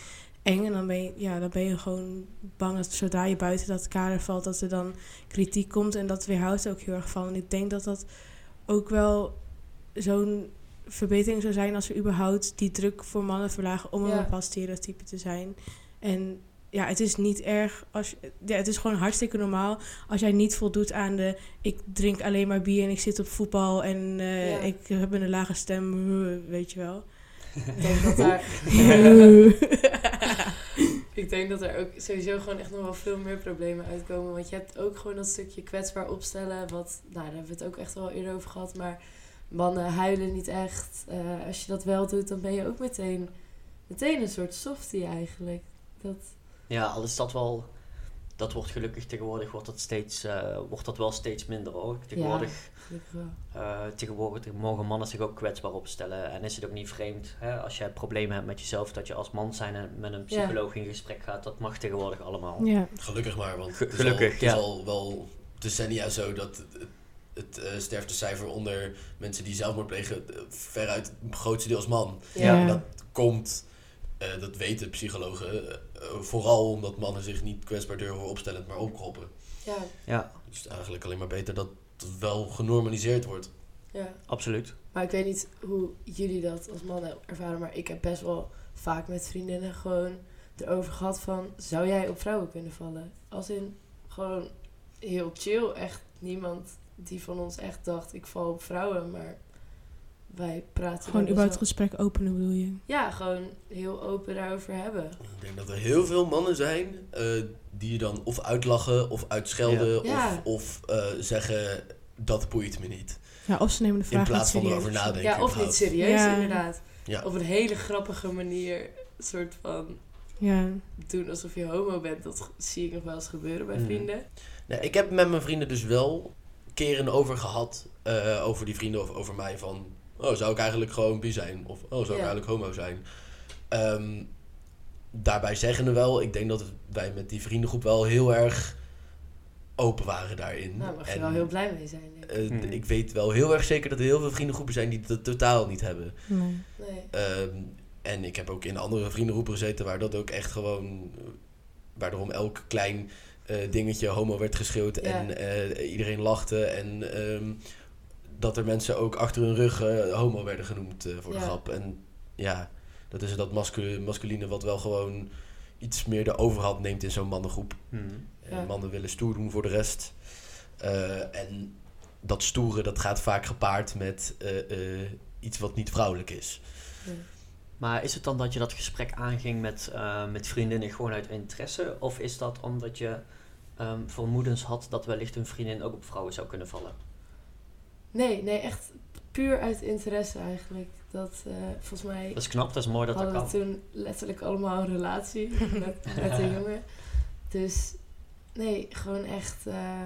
eng. En dan ben je, ja, dan ben je gewoon bang dat zodra je buiten dat kader valt, dat er dan kritiek komt. En dat weerhoudt er ook heel erg van. En ik denk dat dat ook wel zo'n verbetering zou zijn als we überhaupt die druk voor mannen verlagen om een bepaald stereotype te zijn. En ja, het is niet erg als ja, het is gewoon hartstikke normaal als jij niet voldoet aan de ik drink alleen maar bier en ik zit op voetbal en eh, Ja. ik heb een lage stem, weet je wel. ik denk dat daar... ik denk dat er ook sowieso gewoon echt nog wel veel meer problemen uitkomen. Want je hebt ook gewoon dat stukje kwetsbaar opstellen. Wat, nou, daar hebben we het ook echt wel eerder over gehad. Maar mannen huilen niet echt. Eh, als je dat wel doet, dan ben je ook meteen, meteen een soort softie eigenlijk. Dat, Ja, al is dat wel... Dat wordt gelukkig tegenwoordig wordt dat, steeds, eh, wordt dat wel steeds minder hoor. Tegenwoordig, eh, tegenwoordig mogen mannen zich ook kwetsbaar opstellen. En is het ook niet vreemd hè, als jij problemen hebt met jezelf, dat je als man zijn en met een Ja. psycholoog in gesprek gaat. Dat mag tegenwoordig allemaal. ja. Gelukkig maar, want Ge- het is, gelukkig, al, het is ja. al wel decennia zo dat het, eh, sterftecijfer onder mensen die zelfmoord plegen veruit het grootste deel is man. Ja. En dat komt, eh, dat weten psychologen, vooral omdat mannen zich niet kwetsbaar durven opstellen, maar opkroppen. Ja, Ja, Het is eigenlijk alleen maar beter dat het wel genormaliseerd wordt. ja. absoluut. Maar ik weet niet hoe jullie dat als mannen ervaren, maar ik heb best wel vaak met vriendinnen gewoon erover gehad van, zou jij op vrouwen kunnen vallen? Als in, gewoon heel chill, echt niemand die van ons echt dacht, ik val op vrouwen, maar wij praten Gewoon daar überhaupt best het gesprek openen bedoel je? Ja, gewoon heel open daarover hebben. Ik denk dat er heel veel mannen zijn eh, die je dan of uitlachen of uitschelden Ja. of, of eh, zeggen dat boeit me niet. Ja, of ze nemen de vraag In plaats van erover nadenken. Ja, of niet serieus Ja. inderdaad. Ja. Op een hele grappige manier, soort van Ja, doen alsof je homo bent. Dat zie ik nog wel eens gebeuren bij Mhm. vrienden. Nee, ik heb met mijn vrienden dus wel keren over gehad. eh, over die vrienden of over mij. Van, oh, zou ik eigenlijk gewoon bi zijn? Of, oh, zou ik eigenlijk homo zijn? Ehm, daarbij zeggen we wel, ik denk dat wij met die vriendengroep wel heel erg open waren daarin. Nou, mag je En, wel heel blij mee zijn, denk ik. eh, Hmm. Ik weet wel heel erg zeker dat er heel veel vriendengroepen zijn die dat totaal niet hebben. nee. Nee. Ehm, en ik heb ook in andere vriendengroepen gezeten waar dat ook echt gewoon... Waar er om elk klein eh, dingetje homo werd geschreeuwd Ja. en eh, iedereen lachte. En ehm, dat er mensen ook achter hun rug eh, homo werden genoemd eh, voor de grap. En ja, dat is dat mascu- masculine wat wel gewoon iets meer de overhand neemt in zo'n mannengroep. En Ja. mannen willen stoer doen voor de rest. Eh, en dat stoere, dat gaat vaak gepaard met eh, eh, iets wat niet vrouwelijk is. Ja. Maar is het dan dat je dat gesprek aanging met, eh, met vriendinnen gewoon uit interesse? Of is dat omdat je ehm, vermoedens had dat wellicht een vriendin ook op vrouwen zou kunnen vallen? Nee, nee, echt puur uit interesse eigenlijk. Dat, eh, volgens mij Dat is knap, dat is mooi dat dat hadden we kan. toen letterlijk allemaal een relatie met, met een jongen. Dus nee, gewoon echt... eh,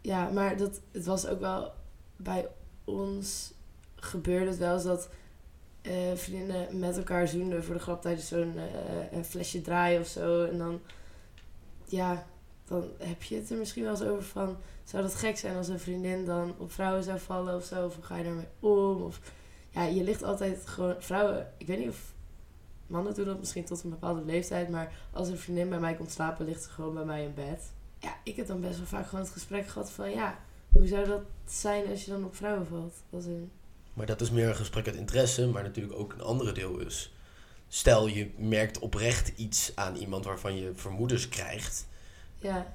ja, maar dat, het was ook wel bij ons gebeurde het wel eens dat eh, vriendinnen met elkaar zoenden voor de grap tijdens zo'n flesje draaien of zo. En dan, ja, dan heb je het er misschien wel eens over van, zou dat gek zijn als een vriendin dan op vrouwen zou vallen of zo? Of ga je daarmee om? Of, ja, je ligt altijd gewoon, vrouwen, ik weet niet of mannen doen dat misschien tot een bepaalde leeftijd, maar als een vriendin bij mij komt slapen, ligt ze gewoon bij mij in bed. Ja, ik heb dan best wel vaak gewoon het gesprek gehad van, ja, hoe zou dat zijn als je dan op vrouwen valt? Als een, Maar dat is meer een gesprek uit interesse, maar natuurlijk ook een andere deel is. Stel je merkt oprecht iets aan iemand waarvan je vermoedens krijgt. Ja,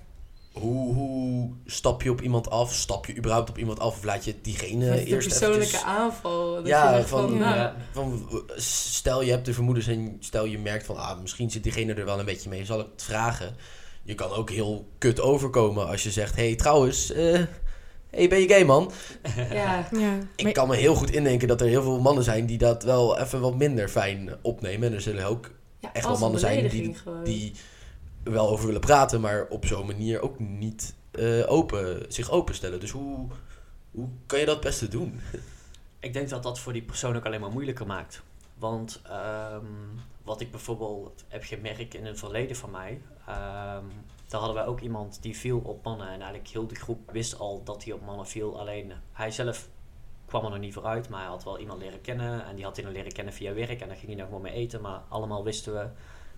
Hoe, hoe stap je op iemand af? Stap je überhaupt op iemand af of laat je diegene met de eerst persoonlijke eventjes- aanval. Dat Ja, je denkt van- nou, Ja. Van, stel je hebt de vermoedens en stel je merkt van ah, misschien zit diegene er wel een beetje mee, zal ik het vragen. Je kan ook heel kut overkomen als je zegt, hey trouwens, eh hey, ben je gay man? ja, Ja. Ik Maar- kan me heel goed indenken dat er heel veel mannen zijn die dat wel even wat minder fijn opnemen. En er zullen ook ja, echt wel een mannen zijn die, gewoon. die wel over willen praten, maar op zo'n manier ook niet eh, open, zich openstellen. Dus hoe, hoe kan je dat het beste doen? Ik denk dat dat voor die persoon ook alleen maar moeilijker maakt. Want ehm, wat ik bijvoorbeeld heb gemerkt in een verleden van mij, ehm, daar hadden wij ook iemand die viel op mannen. En eigenlijk heel de groep wist al dat hij op mannen viel. Alleen hij zelf kwam er nog niet vooruit, maar hij had wel iemand leren kennen. En die had hij dan leren kennen via werk. En daar ging hij nog gewoon mee eten. Maar allemaal wisten we,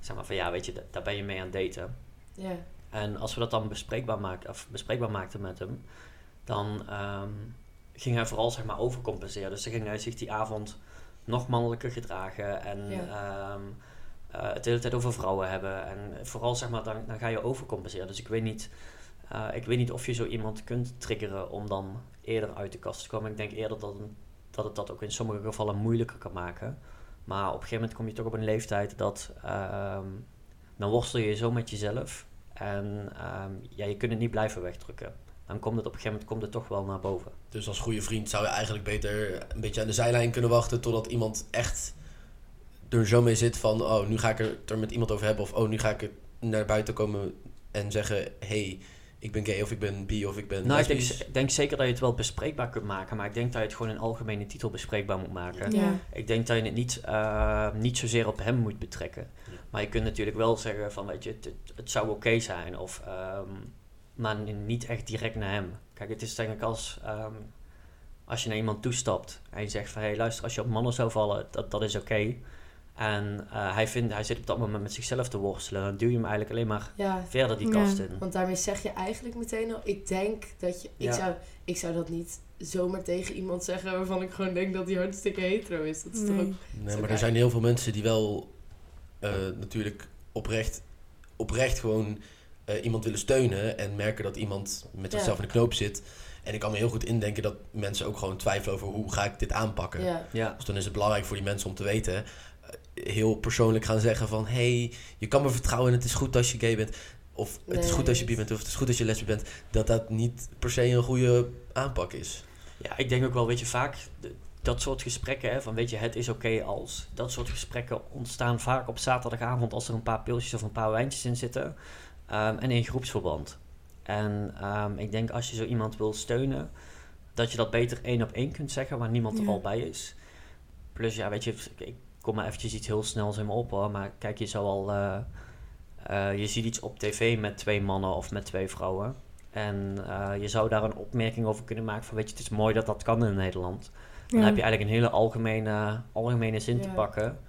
zeg maar van ja, weet je, da- daar ben je mee aan het daten. Ja, En als we dat dan bespreekbaar, maakten, of bespreekbaar maakten met hem, dan ehm, ging hij vooral zeg maar, overcompenseren. Dus dan ging hij zich die avond nog mannelijker gedragen en Ja. ehm, eh, het de hele tijd over vrouwen hebben. En vooral zeg maar, dan, dan ga je overcompenseren. Dus ik weet, niet, eh, ik weet niet of je zo iemand kunt triggeren om dan eerder uit de kast te komen. Ik denk eerder dat, dat het dat ook in sommige gevallen moeilijker kan maken. Maar op een gegeven moment kom je toch op een leeftijd dat ehm, dan worstel je zo met jezelf. En ehm, ja, je kunt het niet blijven wegdrukken. Dan komt het op een gegeven moment komt het toch wel naar boven. Dus als goede vriend zou je eigenlijk beter een beetje aan de zijlijn kunnen wachten totdat iemand echt er zo mee zit van, oh, nu ga ik het er met iemand over hebben of oh, nu ga ik er naar buiten komen en zeggen, hey, ik ben gay of ik ben bi of ik ben Nou, ik denk, lesbisch. ik denk zeker dat je het wel bespreekbaar kunt maken, maar ik denk dat je het gewoon in algemene titel bespreekbaar moet maken. Ja. Ik denk dat je het niet, eh, niet zozeer op hem moet betrekken. Ja. Maar je kunt natuurlijk wel zeggen van, weet je, het, het, het zou oké zijn. Of, ehm, maar niet echt direct naar hem. Kijk, het is denk ik als, ehm, als je naar iemand toestapt en je zegt van, hé hey, luister, als je op mannen zou vallen, dat, dat is oké. En eh, hij, vindt, hij zit op dat moment met zichzelf te worstelen. Dan duw je hem eigenlijk alleen maar ja, verder die Ja. kast in. want daarmee zeg je eigenlijk meteen al, ik denk dat je, ik, Ja. zou, ik zou dat niet zomaar tegen iemand zeggen waarvan ik gewoon denk dat hij hartstikke hetero is. Dat is toch Nee. ook, Nee, maar er zijn heel veel mensen die wel eh, natuurlijk oprecht, oprecht gewoon eh, iemand willen steunen en merken dat iemand met Ja. zichzelf in de knoop zit. En ik kan me heel goed indenken dat mensen ook gewoon twijfelen over hoe ga ik dit aanpakken. ja. Ja. Dus dan is het belangrijk voor die mensen om te weten, heel persoonlijk gaan zeggen van, hey, je kan me vertrouwen en het is goed als je gay bent. Of het is goed als je bi bent, of het is goed als je lesbisch bent. Dat dat niet per se een goede aanpak is. Ja, ik denk ook wel, weet je, vaak dat soort gesprekken, hè, van weet je, het is oké als. Dat soort gesprekken ontstaan vaak op zaterdagavond als er een paar pilsjes of een paar wijntjes in zitten. ehm, en in groepsverband. En ehm, ik denk als je zo iemand wil steunen, dat je dat beter één op één kunt zeggen waar niemand er al bij is. Plus, ja, weet je, ik kom maar eventjes iets heel snels in me op hoor, maar kijk, je zou al. eh, eh, je ziet iets op tv met twee mannen of met twee vrouwen. En eh, je zou daar een opmerking over kunnen maken van, weet je, het is mooi dat dat kan in Nederland. Dan Ja. heb je eigenlijk een hele algemene, algemene zin te pakken.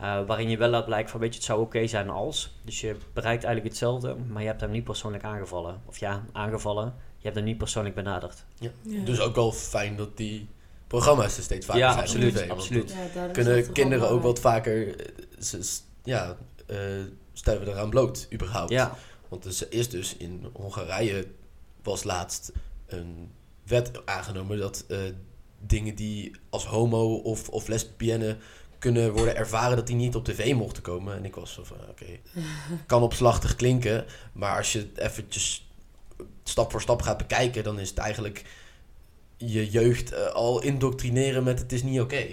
eh, waarin je wel laat blijken van, weet je, het zou oké zijn als. Dus je bereikt eigenlijk hetzelfde, maar je hebt hem niet persoonlijk aangevallen. Of ja, aangevallen. Je hebt hem niet persoonlijk benaderd. Ja. Dus ook wel fijn dat die programma's er steeds vaker Ja, zijn. op absoluut, tv, want absoluut. Ja, kunnen kinderen ook wat belangrijk. vaker, eh, ja, eh stellen we eraan bloot, überhaupt. Ja, Want er is dus in Hongarije was laatst een wet aangenomen dat eh, dingen die als homo of, of lesbienne kunnen worden ervaren dat die niet op tv mochten komen. En ik was zo van, oké, kan opslachtig klinken, maar als je het eventjes stap voor stap gaat bekijken, dan is het eigenlijk je jeugd eh, al indoctrineren met het is niet oké.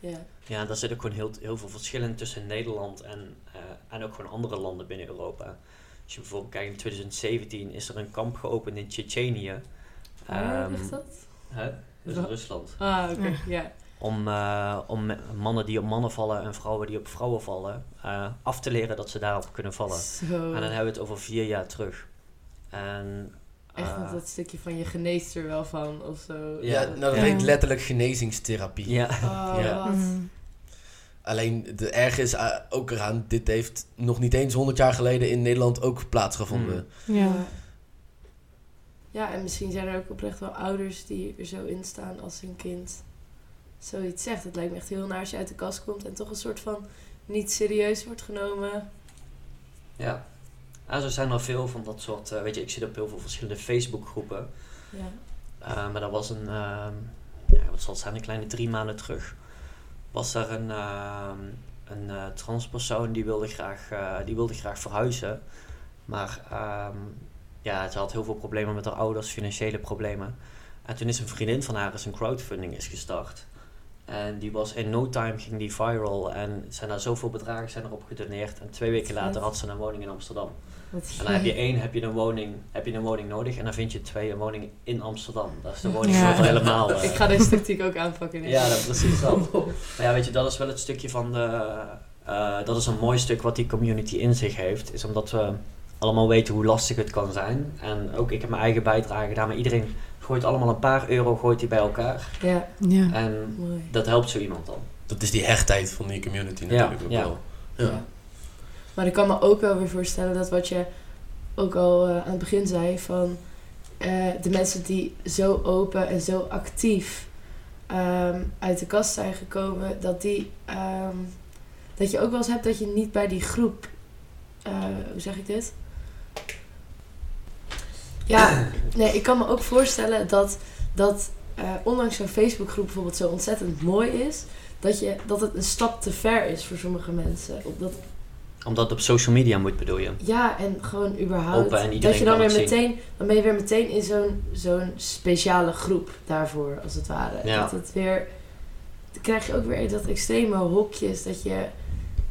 Ja. ja daar zit ook gewoon heel, heel veel verschillen tussen Nederland en, eh, en ook gewoon andere landen binnen Europa. Als je bijvoorbeeld kijkt, in 2017 is er een kamp geopend in Tsjetsjenië. Waar Ehm, ligt dat? Hè? Dus Rusland. Ah, oké, Ja. ja. Om, eh, om mannen die op mannen vallen en vrouwen die op vrouwen vallen, eh, af te leren dat ze daarop kunnen vallen. Zo. En dan hebben we het over vier jaar terug. En, Echt met dat stukje van je geneest er wel van of zo. Ja, nou dat Ja. heet letterlijk genezingstherapie. ja, Oh, Ja. Mhm. Alleen de erg is eh, ook eraan, dit heeft nog niet eens 100 jaar geleden in Nederland ook plaatsgevonden. Ja. Ja, en misschien zijn er ook oprecht wel ouders die er zo in staan als hun kind zoiets zegt. Het lijkt me echt heel naar als je uit de kast komt en toch een soort van niet serieus wordt genomen. ja. En zo zijn er veel van dat soort, eh, weet je, ik zit op heel veel verschillende Facebookgroepen. Ja. Eh, maar dat was een, ehm, ja, wat zal het zijn, een kleine drie maanden terug. Was er een, ehm, een eh, transpersoon die wilde, graag, die wilde graag verhuizen. Maar ehm, ja, ze had heel veel problemen met haar ouders, financiële problemen. En toen is een vriendin van haar eens een crowdfunding is gestart. En die was in no time ging die viral en zijn daar zoveel bedragen zijn erop gedoneerd. En twee weken later had ze een woning in Amsterdam. Wat En dan heb je één, heb je een woning, heb je een woning nodig en dan vind je twee een woning in Amsterdam. Dat is de woning Ja. helemaal. eh, Ik ga deze natuurlijk ook aanpakken. ja, dat precies dat. Maar ja, weet je, dat is wel het stukje van de. eh, dat is een mooi stuk wat die community in zich heeft. Is omdat we allemaal weten hoe lastig het kan zijn. En ook ik heb mijn eigen bijdrage gedaan, maar iedereen gooit allemaal een paar euro gooit die bij elkaar. Ja, Ja. En mooi. dat helpt zo iemand dan. Dat is die hechtheid van die community Ja, natuurlijk ook ja. wel. Ja. Ja. Maar ik kan me ook wel weer voorstellen dat wat je ook al eh, aan het begin zei, van eh, de mensen die zo open en zo actief ehm, uit de kast zijn gekomen, dat die ehm, dat je ook wel eens hebt dat je niet bij die groep, eh, hoe zeg ik dit? Ja, nee, ik kan me ook voorstellen dat, dat eh, ondanks zo'n Facebookgroep bijvoorbeeld zo ontzettend mooi is, dat, je, dat het een stap te ver is voor sommige mensen. Dat Omdat het op social media moet, bedoel je? ja, en gewoon überhaupt. Open en iedereen dat je dan weer zien. meteen, dan ben je weer meteen in zo'n zo'n speciale groep daarvoor, als het ware. Ja. Dat het weer, dan krijg je ook weer dat extreme hokjes, dat je,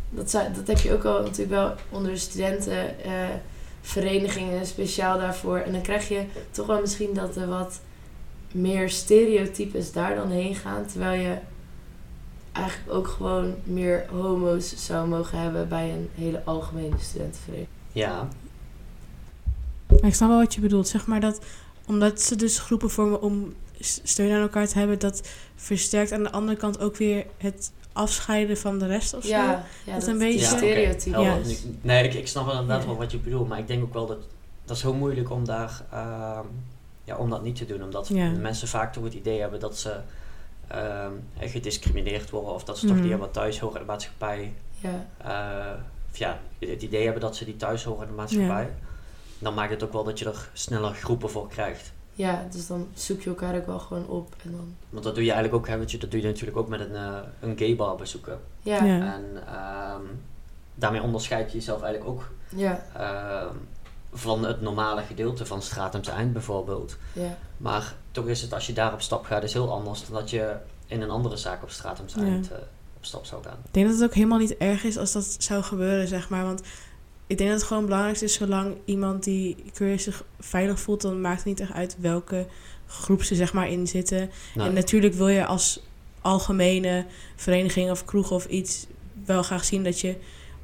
dat, zou, dat heb je ook al natuurlijk wel onder de studenten, eh, verenigingen speciaal daarvoor. En dan krijg je toch wel misschien dat er wat meer stereotypes daar dan heen gaan, terwijl je eigenlijk ook gewoon meer homo's zou mogen hebben bij een hele algemene studentenvereniging. Ja, Maar ik snap wel wat je bedoelt. Zeg maar dat, omdat ze dus groepen vormen om steun aan elkaar te hebben, dat versterkt aan de andere kant ook weer het afscheiden van de rest of zo. Ja, ja Dat dat, een die beetje- Ja. Nu- Nee, ik, ik snap wel inderdaad Ja. wel wat je bedoelt, maar ik denk ook wel dat dat is heel moeilijk om daar ehm, ja, om dat niet te doen, omdat Ja. mensen vaak toch het idee hebben dat ze ehm, eh, gediscrimineerd worden of dat ze toch Mhm. niet helemaal thuis horen in de maatschappij. Ja, eh, of ja, het idee hebben dat ze die thuis horen in de maatschappij. Dan maakt het ook wel dat je er sneller groepen voor krijgt. Ja, dus dan zoek je elkaar ook wel gewoon op. En dan, Want dat doe je eigenlijk ook, hè, weet je, dat doe je natuurlijk ook met een, eh, een gay bar bezoeken. ja. En ehm, daarmee onderscheid je jezelf eigenlijk ook ja, ehm, van het normale gedeelte van Stratum Eind bijvoorbeeld. ja, Maar toch is het als je daar op stap gaat, is heel anders dan dat je in een andere zaak op Stratum Eind eh, op stap zou gaan. Ik denk dat het ook helemaal niet erg is als dat zou gebeuren, zeg maar. Want ik denk dat het gewoon belangrijk is, zolang iemand die queer zich veilig voelt, dan maakt het niet echt uit welke groep ze zeg maar in zitten. Nou, En natuurlijk wil je als algemene vereniging of kroeg of iets wel graag zien dat je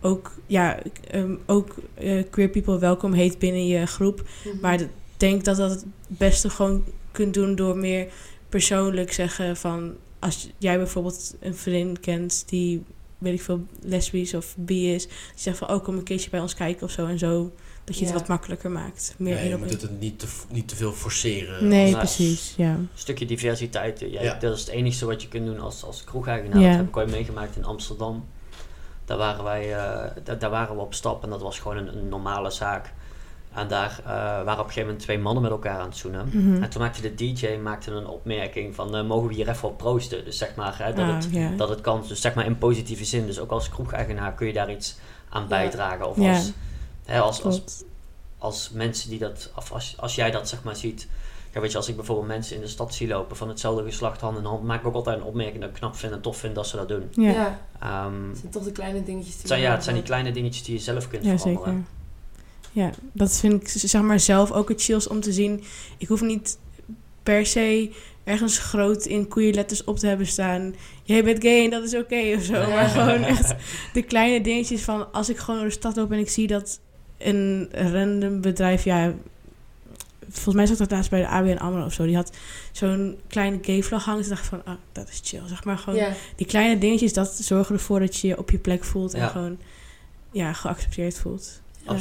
ook, ja, ehm, ook eh, queer people welkom heet binnen je groep. Mhm. Maar ik denk dat dat het beste gewoon kunt doen door meer persoonlijk zeggen van... Als jij bijvoorbeeld een vriend kent die, weet ik veel, lesbisch of bi is... Die zegt van, oh, kom een keertje bij ons kijken of zo en zo. Dat je Ja. het wat makkelijker maakt. Meer Nee, één je moet het niet te, niet te veel forceren. Nee, Nou, precies, ja. een stukje diversiteit, ja, Ja. dat is het enige wat je kunt doen als, als kroegeigenaar. Ja. Dat heb ik ooit meegemaakt in Amsterdam. Daar waren, wij, eh, da- daar waren we op stap en dat was gewoon een, een normale zaak. En daar eh, waren op een gegeven moment twee mannen met elkaar aan het zoenen. Mhm. En toen maakte de DJ maakte een opmerking van, eh, mogen we hier even op proosten? Dus zeg maar, hè, dat, Ah, het, dat het kan, dus zeg maar in positieve zin. Dus ook als kroegeigenaar kun je daar iets aan bijdragen. Of als, hè, als, als, mensen die dat, of als, als jij dat zeg maar ziet. Ja, weet je, als ik bijvoorbeeld mensen in de stad zie lopen van hetzelfde geslacht hand in hand, maak ik ook altijd een opmerking dat ik knap vind en tof vind dat ze dat doen. Ja. Ehm, het zijn toch de kleine dingetjes. het Die zijn, ja, het zijn die kleine dingetjes die je zelf kunt ja veranderen. zeker. Ja, dat vind ik zeg maar zelf ook het chills om te zien. Ik hoef niet per se ergens groot in koeienletters op te hebben staan. Jij bent gay en dat is oké of zo. Maar gewoon echt de kleine dingetjes van als ik gewoon door de stad loop en ik zie dat een random bedrijf, ja, volgens mij zat dat laatst bij de ABN AMRO of zo. Die had zo'n kleine gay vlag hangen. Toen dacht ik van, ah, dat is chill. Zeg maar gewoon die kleine dingetjes, dat zorgen ervoor dat je je op je plek voelt en Ja. gewoon ja, geaccepteerd voelt. Ja.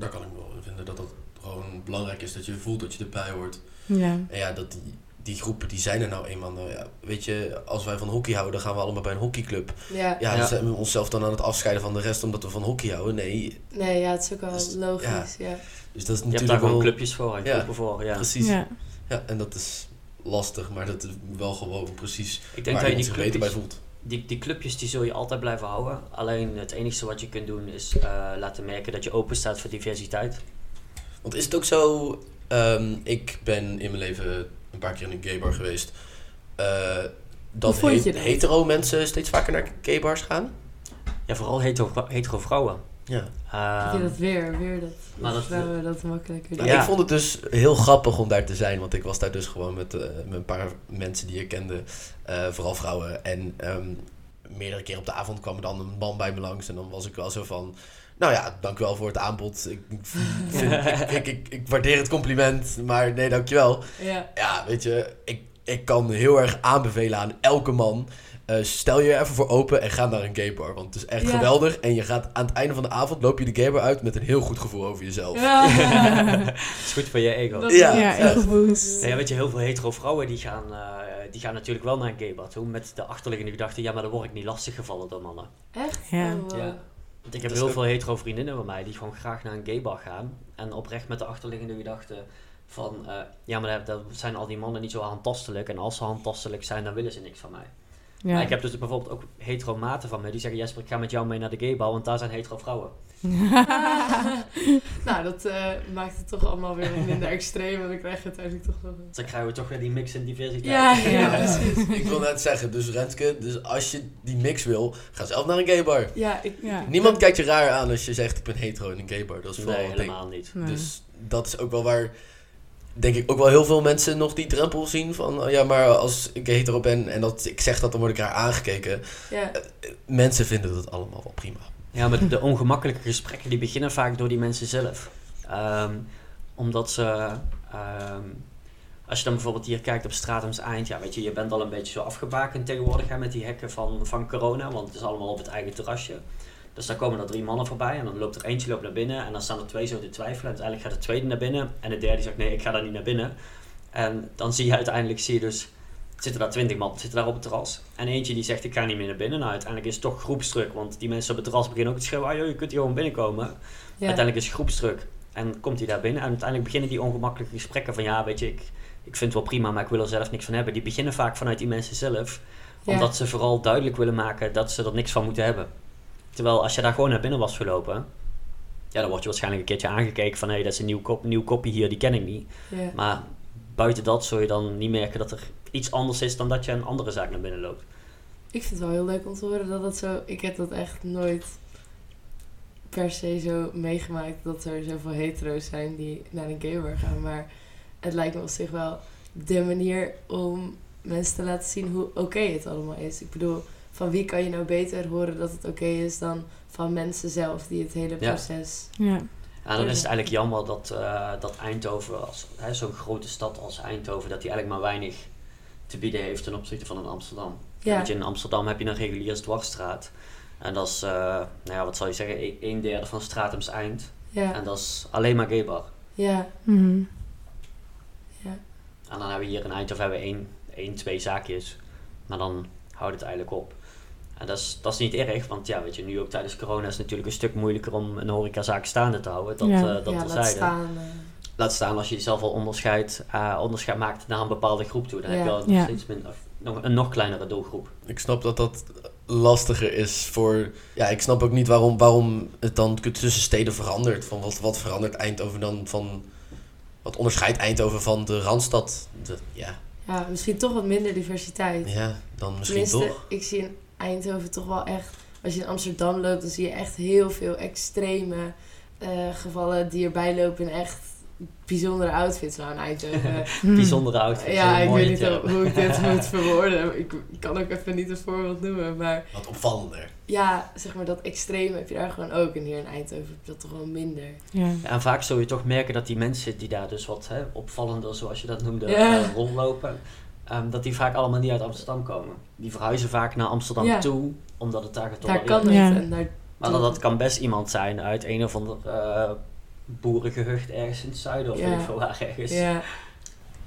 Daar kan ik wel in vinden dat dat gewoon belangrijk is dat je voelt dat je erbij hoort. Ja. En ja, dat die, die groepen die zijn er nou eenmaal. Nou ja, weet je, als wij van hockey houden, dan gaan we allemaal bij een hockeyclub. ja. Ja, Ja. zijn we onszelf dan aan het afscheiden van de rest omdat we van hockey houden? Nee. Nee, ja, het is ook wel Dus, logisch. Ja. Dus dat is Je hebt daar natuurlijk gewoon wel... clubjes voor en groepen voor. Ja. Precies. Ja. Ja, en dat is lastig, maar dat is wel gewoon precies Ik denk waar dat je die zich beter bij voelt. Die, die clubjes die zul je altijd blijven houden. Alleen het enige wat je kunt doen is eh, laten merken dat je open staat voor diversiteit. Want is het ook zo... ehm, ik ben in mijn leven een paar keer in een gaybar geweest. eh, dat Hoe vond je he- dat? hetero mensen steeds vaker naar gaybars gaan. Ja, vooral hetero, hetero vrouwen. Ja. Vind je dat weer, weer dat, maar dat dat- makkelijker? Nou, Ja. Ik vond het dus heel grappig om daar te zijn, want ik was daar dus gewoon met, eh, met een paar mensen die ik kende, eh, vooral vrouwen. En ehm, meerdere keer op de avond kwam er dan een man bij me langs en dan was ik wel zo van, nou ja, dankjewel voor het aanbod. Ik, vind, ik, ik, ik, ik waardeer het compliment, maar nee, dankjewel. Ja. Ja, weet je, ik, ik kan heel erg aanbevelen aan elke man. Eh, stel je er even voor open en ga naar een gaybar. Want het is echt Ja. geweldig. En je gaat aan het einde van de avond loop je de gaybar uit met een heel goed gevoel over jezelf. Ja. is goed voor je ego. Dat- Ja, Ja, weet je, heel veel hetero vrouwen die gaan, eh, die gaan natuurlijk wel naar een gaybad toe. Met de achterliggende gedachte, ja, maar dan word ik niet lastiggevallen door mannen. Echt? Ja. Oh, wow. Ja. Want ik heb Dat heel ook- veel hetero vriendinnen van mij die gewoon graag naar een gaybar gaan. En oprecht met de achterliggende gedachte van, eh, ja, maar dat, dat zijn al die mannen niet zo handtastelijk. En als ze handtastelijk zijn, dan willen ze niks van mij. Ja. Maar ik heb dus bijvoorbeeld ook hetero maten van mij die zeggen, Jesper, ik ga met jou mee naar de gaybar, want daar zijn hetero vrouwen. nou, dat eh, maakt het toch allemaal weer minder extreem. En dan krijg je uiteindelijk toch nog... Dus dan krijgen we toch weer die mix en diversiteit. Ja, ja, Ja. precies. Ik wil net zeggen, dus Renske, dus als je die mix wil, ga zelf naar een gaybar. Ja, ik, Ja. Niemand kijkt je raar aan als je zegt ik ben hetero in een gaybar. Dat is vooral Nee, een ding. helemaal niet. Nee. Dus dat is ook wel waar, denk ik, ook wel heel veel mensen nog die drempel zien van, oh ja, maar als ik hetero ben en dat ik zeg dat, dan word ik raar aangekeken. ja. Mensen vinden dat allemaal wel prima. Ja, maar de ongemakkelijke gesprekken die beginnen vaak door die mensen zelf. Ehm, omdat ze, ehm, als je dan bijvoorbeeld hier kijkt op Stratums Eind, ja weet je, je bent al een beetje zo afgebakend tegenwoordig hè, met die hekken van, van corona, want het is allemaal op het eigen terrasje. Dus dan komen er drie mannen voorbij en dan loopt er eentje loopt naar binnen en dan staan er twee zo te twijfelen. En uiteindelijk gaat de tweede naar binnen en de derde zegt nee, ik ga daar niet naar binnen. En dan zie je uiteindelijk, zie je dus, zitten daar twintig man, zitten daar op het terras. En eentje die zegt ik ga niet meer naar binnen. Nou, uiteindelijk is het toch groepsdruk, want die mensen op het terras beginnen ook te schreeuwen, ah joh, je kunt hier gewoon binnenkomen. ja. Uiteindelijk is het groepsdruk en komt hij daar binnen. En uiteindelijk beginnen die ongemakkelijke gesprekken van ja, weet je, ik, ik vind het wel prima, maar ik wil er zelf niks van hebben. Die beginnen vaak vanuit die mensen zelf, Ja. omdat ze vooral duidelijk willen maken dat ze er niks van moeten hebben. Terwijl als je daar gewoon naar binnen was gelopen, ja, dan word je waarschijnlijk een keertje aangekeken van hé, hey, dat is een nieuw, kop, nieuw kopje hier, die ken ik niet. Ja. Maar buiten dat zul je dan niet merken dat er iets anders is dan dat je een andere zaak naar binnen loopt. Ik vind het wel heel leuk om te horen dat dat zo... Ik heb dat echt nooit per se zo meegemaakt dat er zoveel hetero's zijn die naar een gaybar gaan. Maar het lijkt me op zich wel de manier om mensen te laten zien hoe oké het allemaal is. Ik bedoel, van wie kan je nou beter horen dat het oké is dan van mensen zelf die het hele Ja. proces... Ja. En dan is het eigenlijk jammer dat, eh, dat Eindhoven, als, hè, zo'n grote stad als Eindhoven, dat die eigenlijk maar weinig te bieden heeft ten opzichte van een Amsterdam. Ja. Want in Amsterdam heb je een reguliere dwarsstraat. En dat is, eh, nou ja, wat zal je zeggen, e- een derde van Stratums Eind. Ja, En dat is alleen maar gaybar. ja, Mhm. ja. En dan hebben we hier in Eindhoven hebben we één, één, twee zaakjes. Maar dan houdt het eigenlijk op. En dat is, dat is niet erg, want ja, weet je, nu ook tijdens corona is het natuurlijk een stuk moeilijker om een horecazaak staande te houden. Dat, Ja. eh, dat ja, terzijde. laat staan. eh, Laat staan als je jezelf al onderscheid, eh, onderscheid maakt naar een bepaalde groep toe. Dan Ja. heb je al Ja. steeds minder, of nog, een nog kleinere doelgroep. Ik snap dat dat lastiger is voor... Ja, ik snap ook niet waarom, waarom het dan tussen steden verandert. Van wat, wat verandert Eindhoven dan van... Wat onderscheidt Eindhoven van de Randstad? De, ja, ja, misschien toch wat minder diversiteit. ja, dan misschien Tenminste, toch. ik zie in Eindhoven toch wel echt... Als je in Amsterdam loopt, dan zie je echt heel veel extreme eh, gevallen die erbij lopen. En echt bijzondere outfits nou in Eindhoven. Bijzondere outfits. ja, ik weet niet hoe ik dit moet verwoorden. Ik, ik kan ook even niet een voorbeeld noemen. Maar Wat opvallender. ja, zeg maar dat extreem heb je daar gewoon ook. En hier in Eindhoven heb je dat toch wel minder. Ja. Ja, en vaak zul je toch merken dat die mensen die daar dus wat hè, opvallender, zoals je dat noemde, Ja. eh, rondlopen, ehm, dat die vaak allemaal niet uit Amsterdam komen. Die verhuizen vaak naar Amsterdam Ja. toe, omdat het daar Daar getolereerd kan het. Ja. En daar Maar dat, dat kan best iemand zijn uit een of ander eh boerengehucht ergens in het zuiden of Ja. veel waar ergens. Ja.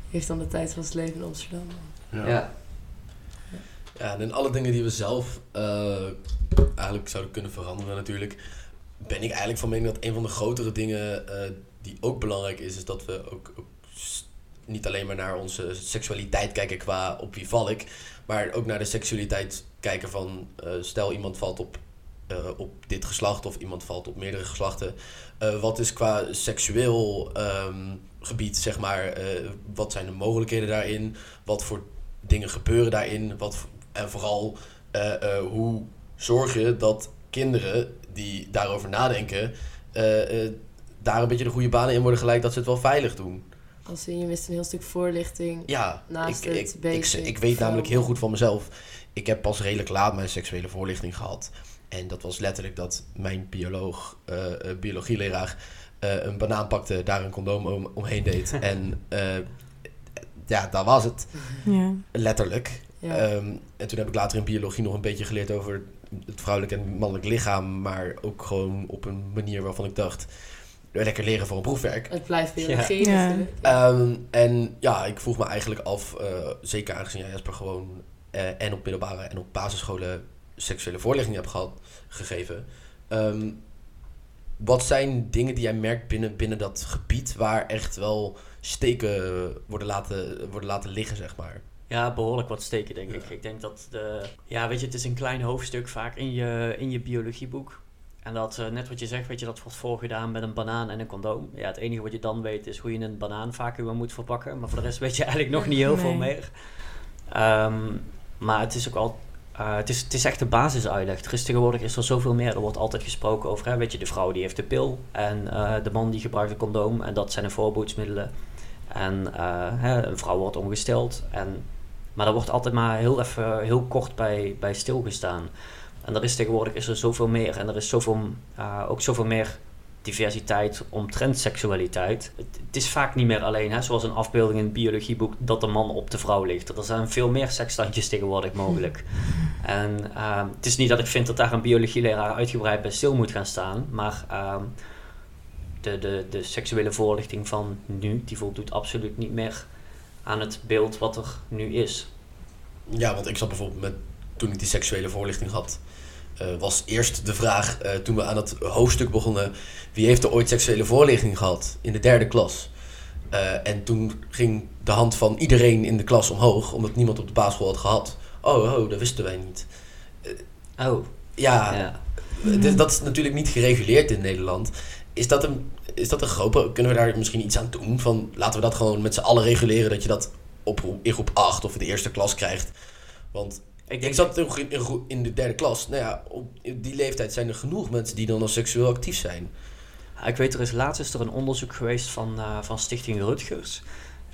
Heeft dan de tijd van zijn leven in Amsterdam. Ja. Ja, en in alle dingen die we zelf eh, eigenlijk zouden kunnen veranderen natuurlijk, ben ik eigenlijk van mening dat een van de grotere dingen eh, die ook belangrijk is, is dat we ook, ook niet alleen maar naar onze seksualiteit kijken qua op wie val ik, maar ook naar de seksualiteit kijken van eh, stel iemand valt op, eh, op dit geslacht of iemand valt op meerdere geslachten. Eh, wat is qua seksueel ehm, gebied, zeg maar, wat zijn de mogelijkheden daarin? Wat voor dingen gebeuren daarin? Wat, en vooral, hoe zorg je dat kinderen die daarover nadenken, daar een beetje de goede banen in worden gelijk, dat ze het wel veilig doen? Als in, je mist een heel stuk voorlichting. Ja, Naast ik, het ik, ik, basic ik weet namelijk heel goed van mezelf. Ik heb pas redelijk laat mijn seksuele voorlichting gehad. En dat was letterlijk dat mijn bioloog, eh, eh, biologieleraar eh, een banaan pakte, daar een condoom om, omheen deed. en eh, ja, dat was het. Ja. Letterlijk. Ja. Ehm, en toen heb ik later in biologie nog een beetje geleerd over het vrouwelijk en mannelijk lichaam. Maar ook gewoon op een manier waarvan ik dacht, lekker leren voor een proefwerk. het blijft biologie Ja. natuurlijk. Ehm, en ja, ik vroeg me eigenlijk af, eh, zeker aangezien jij Jasper gewoon eh, en op middelbare en op basisscholen seksuele voorlichting hebt gehad, gegeven. Ehm, wat zijn dingen die jij merkt binnen, binnen dat gebied waar echt wel steken worden laten, worden laten liggen, zeg maar? Ja, behoorlijk wat steken, denk Ja. ik. Ik denk dat de... Ja, weet je, het is een klein hoofdstuk vaak in je, in je biologieboek. En dat, eh, net wat je zegt, weet je, dat wordt voorgedaan met een banaan en een condoom. Ja, het enige wat je dan weet is hoe je een banaan vacuüm moet verpakken. Maar voor de rest weet je eigenlijk nog niet heel veel meer. Ehm, maar het is ook al... eh, het, is, het is echt de basisuitleg. Er is tegenwoordig is er zoveel meer. Er wordt altijd gesproken over, hè, weet je, de vrouw die heeft de pil. En eh, de man die gebruikt een condoom. En dat zijn de voorboedsmiddelen. En hè, een vrouw wordt ongesteld. En maar daar wordt altijd maar heel even, heel kort bij, bij stilgestaan. En er is tegenwoordig is er zoveel meer. En er is zoveel, eh, ook zoveel meer diversiteit omtrent seksualiteit. Het, het is vaak niet meer alleen, hè, zoals een afbeelding in het biologieboek, dat de man op de vrouw ligt. Er zijn veel meer seksstandjes tegenwoordig mogelijk. En ehm, het is niet dat ik vind dat daar een biologieleraar uitgebreid bij stil moet gaan staan. Maar ehm, de, de, de seksuele voorlichting van nu, die voldoet absoluut niet meer aan het beeld wat er nu is. Ja, want ik zat bijvoorbeeld met, toen ik die seksuele voorlichting had, eh, was eerst de vraag, eh, toen we aan het hoofdstuk begonnen, wie heeft er ooit seksuele voorlichting gehad in de derde klas? Eh, en toen ging de hand van iedereen in de klas omhoog, omdat niemand op de basisschool had gehad. Oh, oh dat wisten wij niet. Oh, Ja, dat is natuurlijk niet gereguleerd in Nederland. Is dat een, is dat een groep? Kunnen we daar misschien iets aan doen? Van, laten we dat gewoon met z'n allen reguleren, dat je dat op, in groep 8 of in de eerste klas krijgt. Want Ik, zat in, in, in de derde klas. Nou ja, op die leeftijd zijn er genoeg mensen die dan al seksueel actief zijn. Ik weet, er is laatst is er een onderzoek geweest van, eh, van Stichting Rutgers.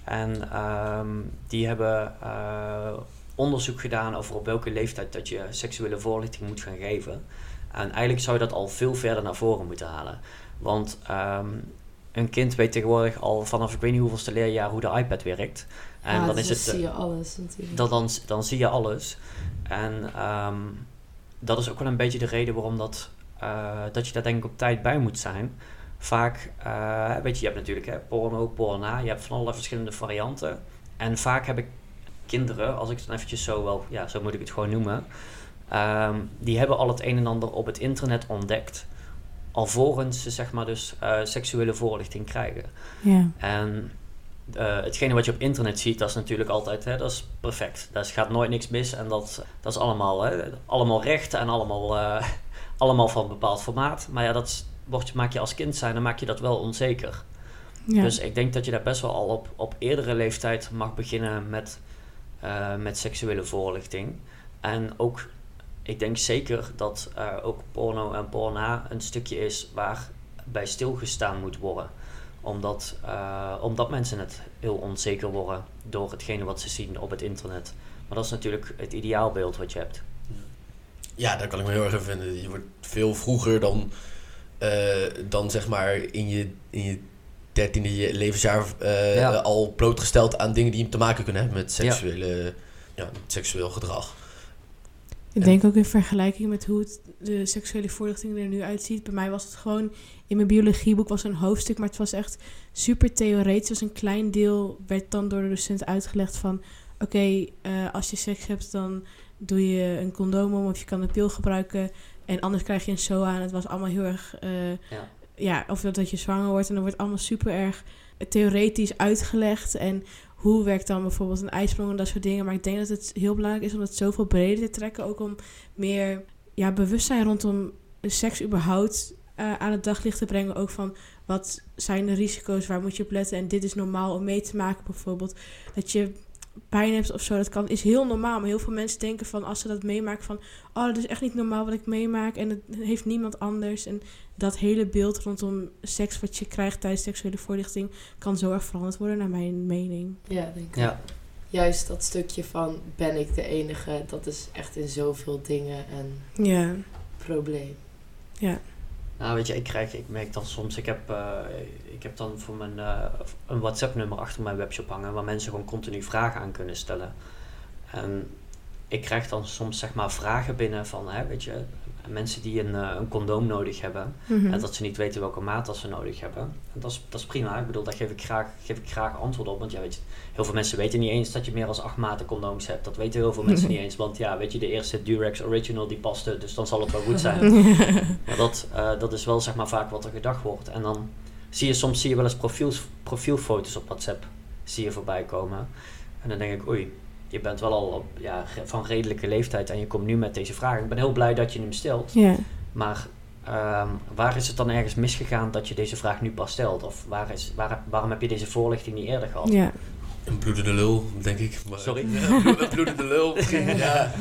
En ehm, die hebben eh, onderzoek gedaan over op welke leeftijd dat je seksuele voorlichting moet gaan geven. En eigenlijk zou je dat al veel verder naar voren moeten halen. Want ehm, een kind weet tegenwoordig al vanaf ik weet niet hoeveelste leerjaar hoe de iPad werkt. En Ja, dan dus is het... eh, zie je alles natuurlijk. dan, dan, dan zie je alles. En ehm, dat is ook wel een beetje de reden waarom dat, eh, dat je daar denk ik op tijd bij moet zijn. Vaak, eh, weet je, je hebt natuurlijk hè, porno, porna, je hebt van allerlei verschillende varianten. En vaak heb ik kinderen, als ik het dan eventjes zo wel, ja, zo moet ik het gewoon noemen. ehm, die hebben al het een en ander op het internet ontdekt. Alvorens ze zeg maar dus eh, seksuele voorlichting krijgen. Ja. En eh, hetgene wat je op internet ziet, dat is natuurlijk altijd, hè, dat is perfect. Daar gaat nooit niks mis en dat, dat is allemaal, hè, allemaal recht en allemaal, eh, allemaal van een bepaald formaat. Maar ja, dat maak je als kind zijn, dan maak je dat wel onzeker. Ja. Dus ik denk dat je daar best wel al op, op eerdere leeftijd mag beginnen met, met seksuele voorlichting. En ook, ik denk zeker dat eh, ook porno en porna een stukje is waar bij stilgestaan moet worden. Omdat, eh, omdat mensen het heel onzeker worden door hetgene wat ze zien op het internet. Maar dat is natuurlijk het ideaalbeeld wat je hebt. Ja, daar kan ik me heel erg in vinden. Je wordt veel vroeger dan, eh, dan zeg maar in je, in je dertiende levensjaar Ja. al blootgesteld aan dingen die te maken kunnen hebben met Ja. seksuele, ja. met seksueel gedrag. Ik denk ook in vergelijking met hoe het, de seksuele voorlichting er nu uitziet. Bij mij was het gewoon, in mijn biologieboek was een hoofdstuk, maar het was echt super theoretisch. Dus een klein deel werd dan door de docent uitgelegd van... Oké, eh, als je seks hebt, dan doe je een condoom om of je kan een pil gebruiken. En anders krijg je een SOA. En het was allemaal heel erg... eh, Ja. ja, of dat, dat je zwanger wordt. En dan wordt allemaal super erg theoretisch uitgelegd. En hoe werkt dan bijvoorbeeld een ijsprong en dat soort dingen. Maar ik denk dat het heel belangrijk is om het zoveel breder te trekken. Ook om meer ja, bewustzijn rondom seks überhaupt eh, aan het daglicht te brengen. Ook van wat zijn de risico's, waar moet je op letten. En dit is normaal om mee te maken bijvoorbeeld. Dat je pijn hebt of zo, dat kan, is heel normaal. Maar heel veel mensen denken van als ze dat meemaken van... Oh, dat is echt niet normaal wat ik meemaak. En het heeft niemand anders. En dat hele beeld rondom seks wat je krijgt tijdens seksuele voorlichting... kan zo erg veranderd worden, naar mijn mening. Ja, denk ik. Ja, Juist dat stukje van ben ik de enige, dat is echt in zoveel dingen een Ja, probleem. ja. Nou, weet je, ik krijg, ik merk dan soms, ik heb, eh, ik heb dan voor mijn, eh, een WhatsApp-nummer achter mijn webshop hangen waar mensen gewoon continu vragen aan kunnen stellen. En ik krijg dan soms zeg maar vragen binnen van, hè, weet je, mensen die een, eh, een condoom nodig hebben Mhm. en dat ze niet weten welke maat dat ze nodig hebben. En dat is, dat is prima, ik bedoel, daar geef ik, graag, geef ik graag antwoord op, want ja, weet je, heel veel mensen weten niet eens dat je meer dan acht maten condooms hebt. Dat weten heel veel mensen niet eens, want ja, weet je, de eerste Durex Original die paste, dus dan zal het wel goed zijn. Maar dat, eh, dat is wel zeg maar vaak wat er gedacht wordt. En dan zie je soms zie je wel eens profiels, profielfoto's op WhatsApp zie je voorbij komen. En dan denk ik, oei, je bent wel al op, ja, van redelijke leeftijd en je komt nu met deze vraag. Ik ben heel blij dat je hem stelt. ja. Maar ehm, waar is het dan ergens misgegaan dat je deze vraag nu pas stelt? Of waar is, waar, waarom heb je deze voorlichting niet eerder gehad? ja. Een bloedende lul, denk ik. Maar, Sorry? Ja, een bloed- een bloedende lul. ja.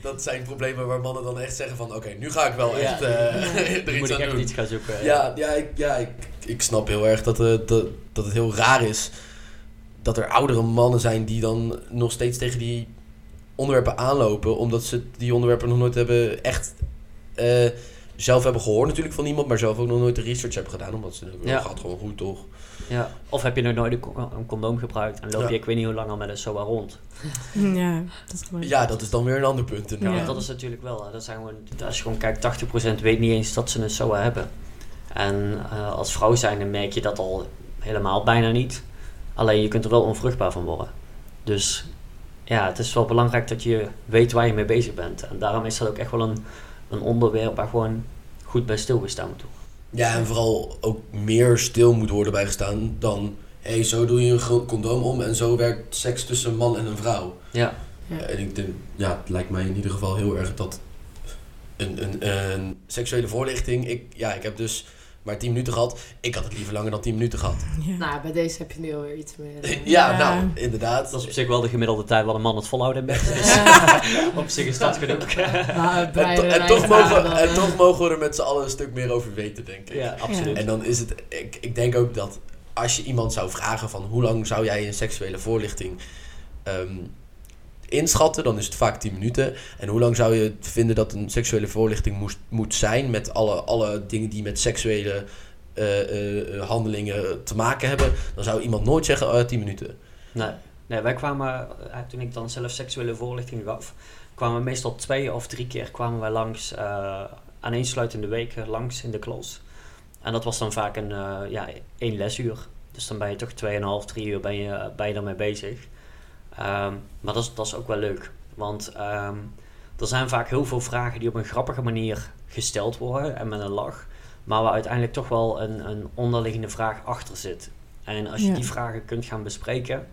Dat zijn problemen waar mannen dan echt zeggen van... Oké, nu ga ik wel Ja. echt eh, er Nu iets moet ik aan echt doen. iets gaan zoeken. Ja, ja, ik, ja ik, ik snap heel erg dat, eh, dat, dat het heel raar is dat er oudere mannen zijn die dan nog steeds tegen die onderwerpen aanlopen, omdat ze die onderwerpen nog nooit hebben echt eh, zelf hebben gehoord natuurlijk van iemand, maar zelf ook nog nooit de research hebben gedaan, omdat ze Ja. dat gaat gewoon goed toch? Ja. Of heb je nog nooit een, co- een condoom gebruikt en loop je Ja. ik weet niet hoe lang al met een SOA rond? ja, dat ik. Ja, dat is dan weer een ander punt. Ja, want dat is natuurlijk wel. Dat zijn gewoon, als je gewoon kijkt, 80% weet niet eens dat ze een SOA hebben. En eh, als vrouw zijnde merk je dat al helemaal bijna niet. Alleen je kunt er wel onvruchtbaar van worden. Dus ja, het is wel belangrijk dat je weet waar je mee bezig bent. En daarom is dat ook echt wel een, een onderwerp waar gewoon goed bij stilgestaan moet worden. Ja, en vooral ook meer stil moet worden bijgestaan dan... Hé, hey, zo doe je een groot condoom om en zo werkt seks tussen een man en een vrouw. Ja, Ja. En ik denk, ja, het lijkt mij in ieder geval heel erg dat een, een, een seksuele voorlichting... Ik, ja, ik heb dus maar 10 minuten gehad. Ik had het liever langer dan 10 minuten gehad. Ja. Nou, bij deze heb je nu alweer iets meer. eh, Ja, Ja. nou, inderdaad. dat is op zich wel de gemiddelde tijd wat een man het volhoudt in bed. Dus op zich is dat genoeg. Nou, En, to- en toch mogen, dan, en toch mogen we er met z'n allen een stuk meer over weten, denk ik. ja, absoluut. En dan is het, ik, ik denk ook dat als je iemand zou vragen van hoe lang zou jij een seksuele voorlichting ehm, inschatten, dan is het vaak 10 minuten. En hoe lang zou je vinden dat een seksuele voorlichting moest, moet zijn met alle, alle dingen die met seksuele eh, eh, eh, handelingen te maken hebben, dan zou iemand nooit zeggen eh 10 minuten. Nee, nee wij kwamen, toen ik dan zelf seksuele voorlichting gaf, kwamen meestal twee of drie keer kwamen wij langs, aaneensluitende weken langs in de klas. En dat was dan vaak een, ja, één lesuur. Dus dan ben je toch 2,5, 3 uur ben je, ben je ermee bezig. Ehm, maar dat is, dat is ook wel leuk. Want ehm, er zijn vaak heel veel vragen die op een grappige manier gesteld worden en met een lach. Maar waar uiteindelijk toch wel een, een onderliggende vraag achter zit. En als je Ja. die vragen kunt gaan bespreken,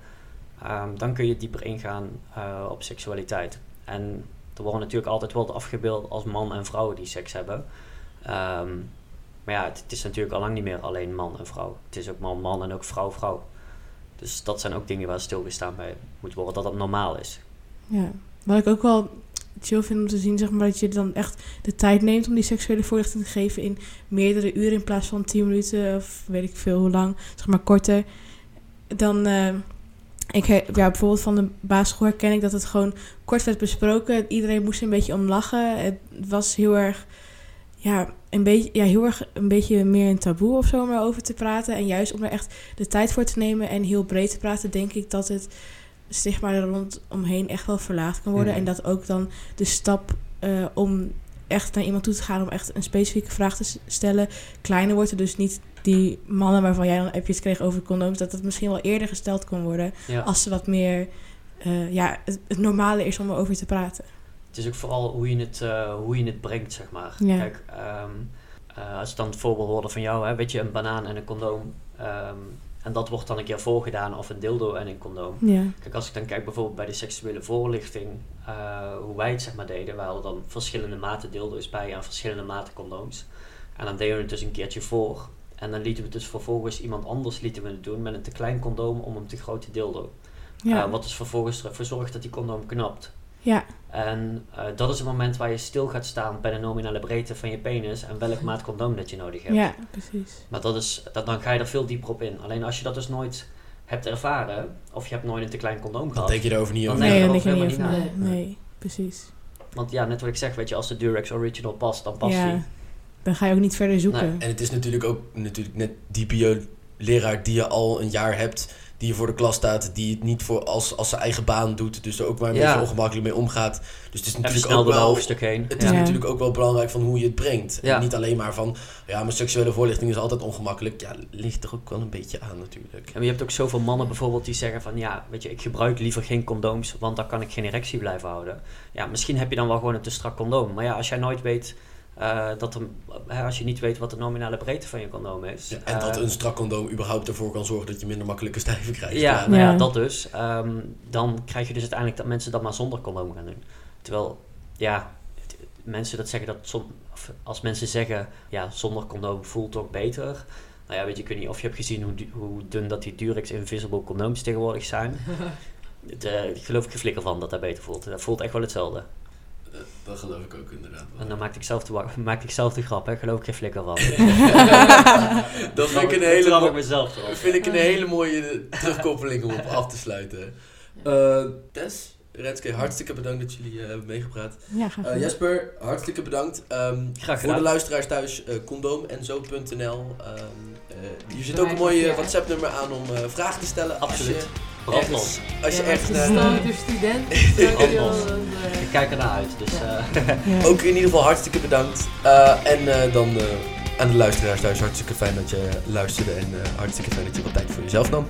ehm, dan kun je dieper ingaan eh, op seksualiteit. En er worden natuurlijk altijd wel afgebeeld als man en vrouw die seks hebben. Maar ja, het, het is natuurlijk al lang niet meer alleen man en vrouw. Het is ook man, man en ook vrouw, vrouw. Dus dat zijn ook dingen waar stilgestaan bij moet worden, dat dat normaal is. Ja, wat ik ook wel chill vind om te zien, zeg maar, dat je dan echt de tijd neemt om die seksuele voorlichting te geven in meerdere uren in plaats van 10 minuten of weet ik veel hoe lang, zeg maar korter. Dan, eh, ik, ja, bijvoorbeeld van de basisschool herken ik dat het gewoon kort werd besproken. Iedereen moest een beetje om lachen. Het was heel erg, ja, een beetje, ja, heel erg een beetje meer een taboe of zo om erover te praten. En juist om er echt de tijd voor te nemen en heel breed te praten, denk ik dat het stigma er rondomheen echt wel verlaagd kan worden. En dat ook dan de stap eh, om echt naar iemand toe te gaan om echt een specifieke vraag te stellen kleiner wordt. Er dus niet die mannen waarvan jij dan appjes kreeg over condooms, dat het misschien wel eerder gesteld kon worden Ja. als ze wat meer, eh, ja, het, het normale is om erover te praten. Het is ook vooral hoe je het, eh, hoe je het brengt, zeg maar. Ja. Kijk, ehm, eh, als ik dan het voorbeeld hoorde van jou, hè, weet je, een banaan en een condoom. ehm, en dat wordt dan een keer voorgedaan of een dildo en een condoom. Ja, Kijk, als ik dan kijk bijvoorbeeld bij de seksuele voorlichting, eh, hoe wij het zeg maar deden. We hadden dan verschillende maten dildo's bij en verschillende maten condooms. En dan deden we het dus een keertje voor. En dan lieten we dus vervolgens iemand anders lieten we het doen met een te klein condoom om een te grote dildo. ja, wat dus vervolgens ervoor zorgt dat die condoom knapt. Ja, En eh, dat is het moment waar je stil gaat staan bij de nominale breedte van je penis en welk maat condoom dat je nodig hebt. ja, precies. Maar dat is, dat, dan ga je er veel dieper op in. Alleen als je dat dus nooit hebt ervaren, of je hebt nooit een te klein condoom Dan gehad. denk je erover niet Dan over. Nee, dan denk je helemaal over niet. Nee, precies. Want ja, net wat ik zeg, weet je, als de Durex Original past, dan past ja, die. dan ga je ook niet verder zoeken. Nee. En het is natuurlijk ook natuurlijk net die bio-leraar die je al een jaar hebt, die je voor de klas staat, die het niet voor als, als zijn eigen baan doet, dus er ook maar een Ja. beetje ongemakkelijk mee omgaat. Dus het is natuurlijk snel ook wel... hoofdstuk heen. Het is Ja. Natuurlijk ook wel belangrijk van hoe je het brengt. Ja. En niet alleen maar van, ja, mijn seksuele voorlichting is altijd ongemakkelijk. Ja, ligt er ook wel een beetje aan natuurlijk. En je hebt ook zoveel mannen bijvoorbeeld die zeggen van ja, weet je, ik gebruik liever geen condooms, want dan kan ik geen erectie blijven houden. Ja, misschien heb je dan wel gewoon een te strak condoom. Maar ja, als jij nooit weet eh, dat er, hè, als je niet weet wat de nominale breedte van je condoom is. Ja, en dat eh, een strak condoom überhaupt ervoor kan zorgen dat je minder makkelijke stijven krijgt. Ja, nou ja, Ja. dat dus. Ehm, dan krijg je dus uiteindelijk dat mensen dat maar zonder condoom gaan doen. Terwijl, ja, het- mensen dat zeggen dat som- of als mensen zeggen, ja, zonder condoom voelt toch beter. Nou ja, weet je, ik weet niet of je hebt gezien hoe, hoe dun dat die Durex Invisible condooms tegenwoordig zijn. Ik geloof ik geen flikker van dat dat beter voelt. Dat voelt echt wel hetzelfde. Dat geloof ik ook inderdaad. wel. En dan maakte ik zelf de, maakte ik zelf de grap, hè. Geloof ik geen flikker van. dat vind ik een hele, ik mo- mezelf vind ik een hele mooie terugkoppeling om op af te sluiten. Eh, Tess, Renske, hartstikke bedankt dat jullie eh, hebben meegepraat. Ja, Eh, gedaan. Jesper, hartstikke bedankt. Ehm, Graag voor de gedaan. luisteraars thuis, eh condoomenzo.nl. Ehm eh, hier zit ook een mooi eh. WhatsApp-nummer aan om eh, vragen te stellen. Absoluut. Je, ergens- als je Ja, is naar... een stoute student. Je eh, Ik kijk ernaar uit, dus... eh, Ja. Ook in ieder geval hartstikke bedankt. Eh, en eh, dan eh, aan de luisteraars thuis hartstikke fijn dat je luisterde. En eh, hartstikke fijn dat je wat tijd voor jezelf nam.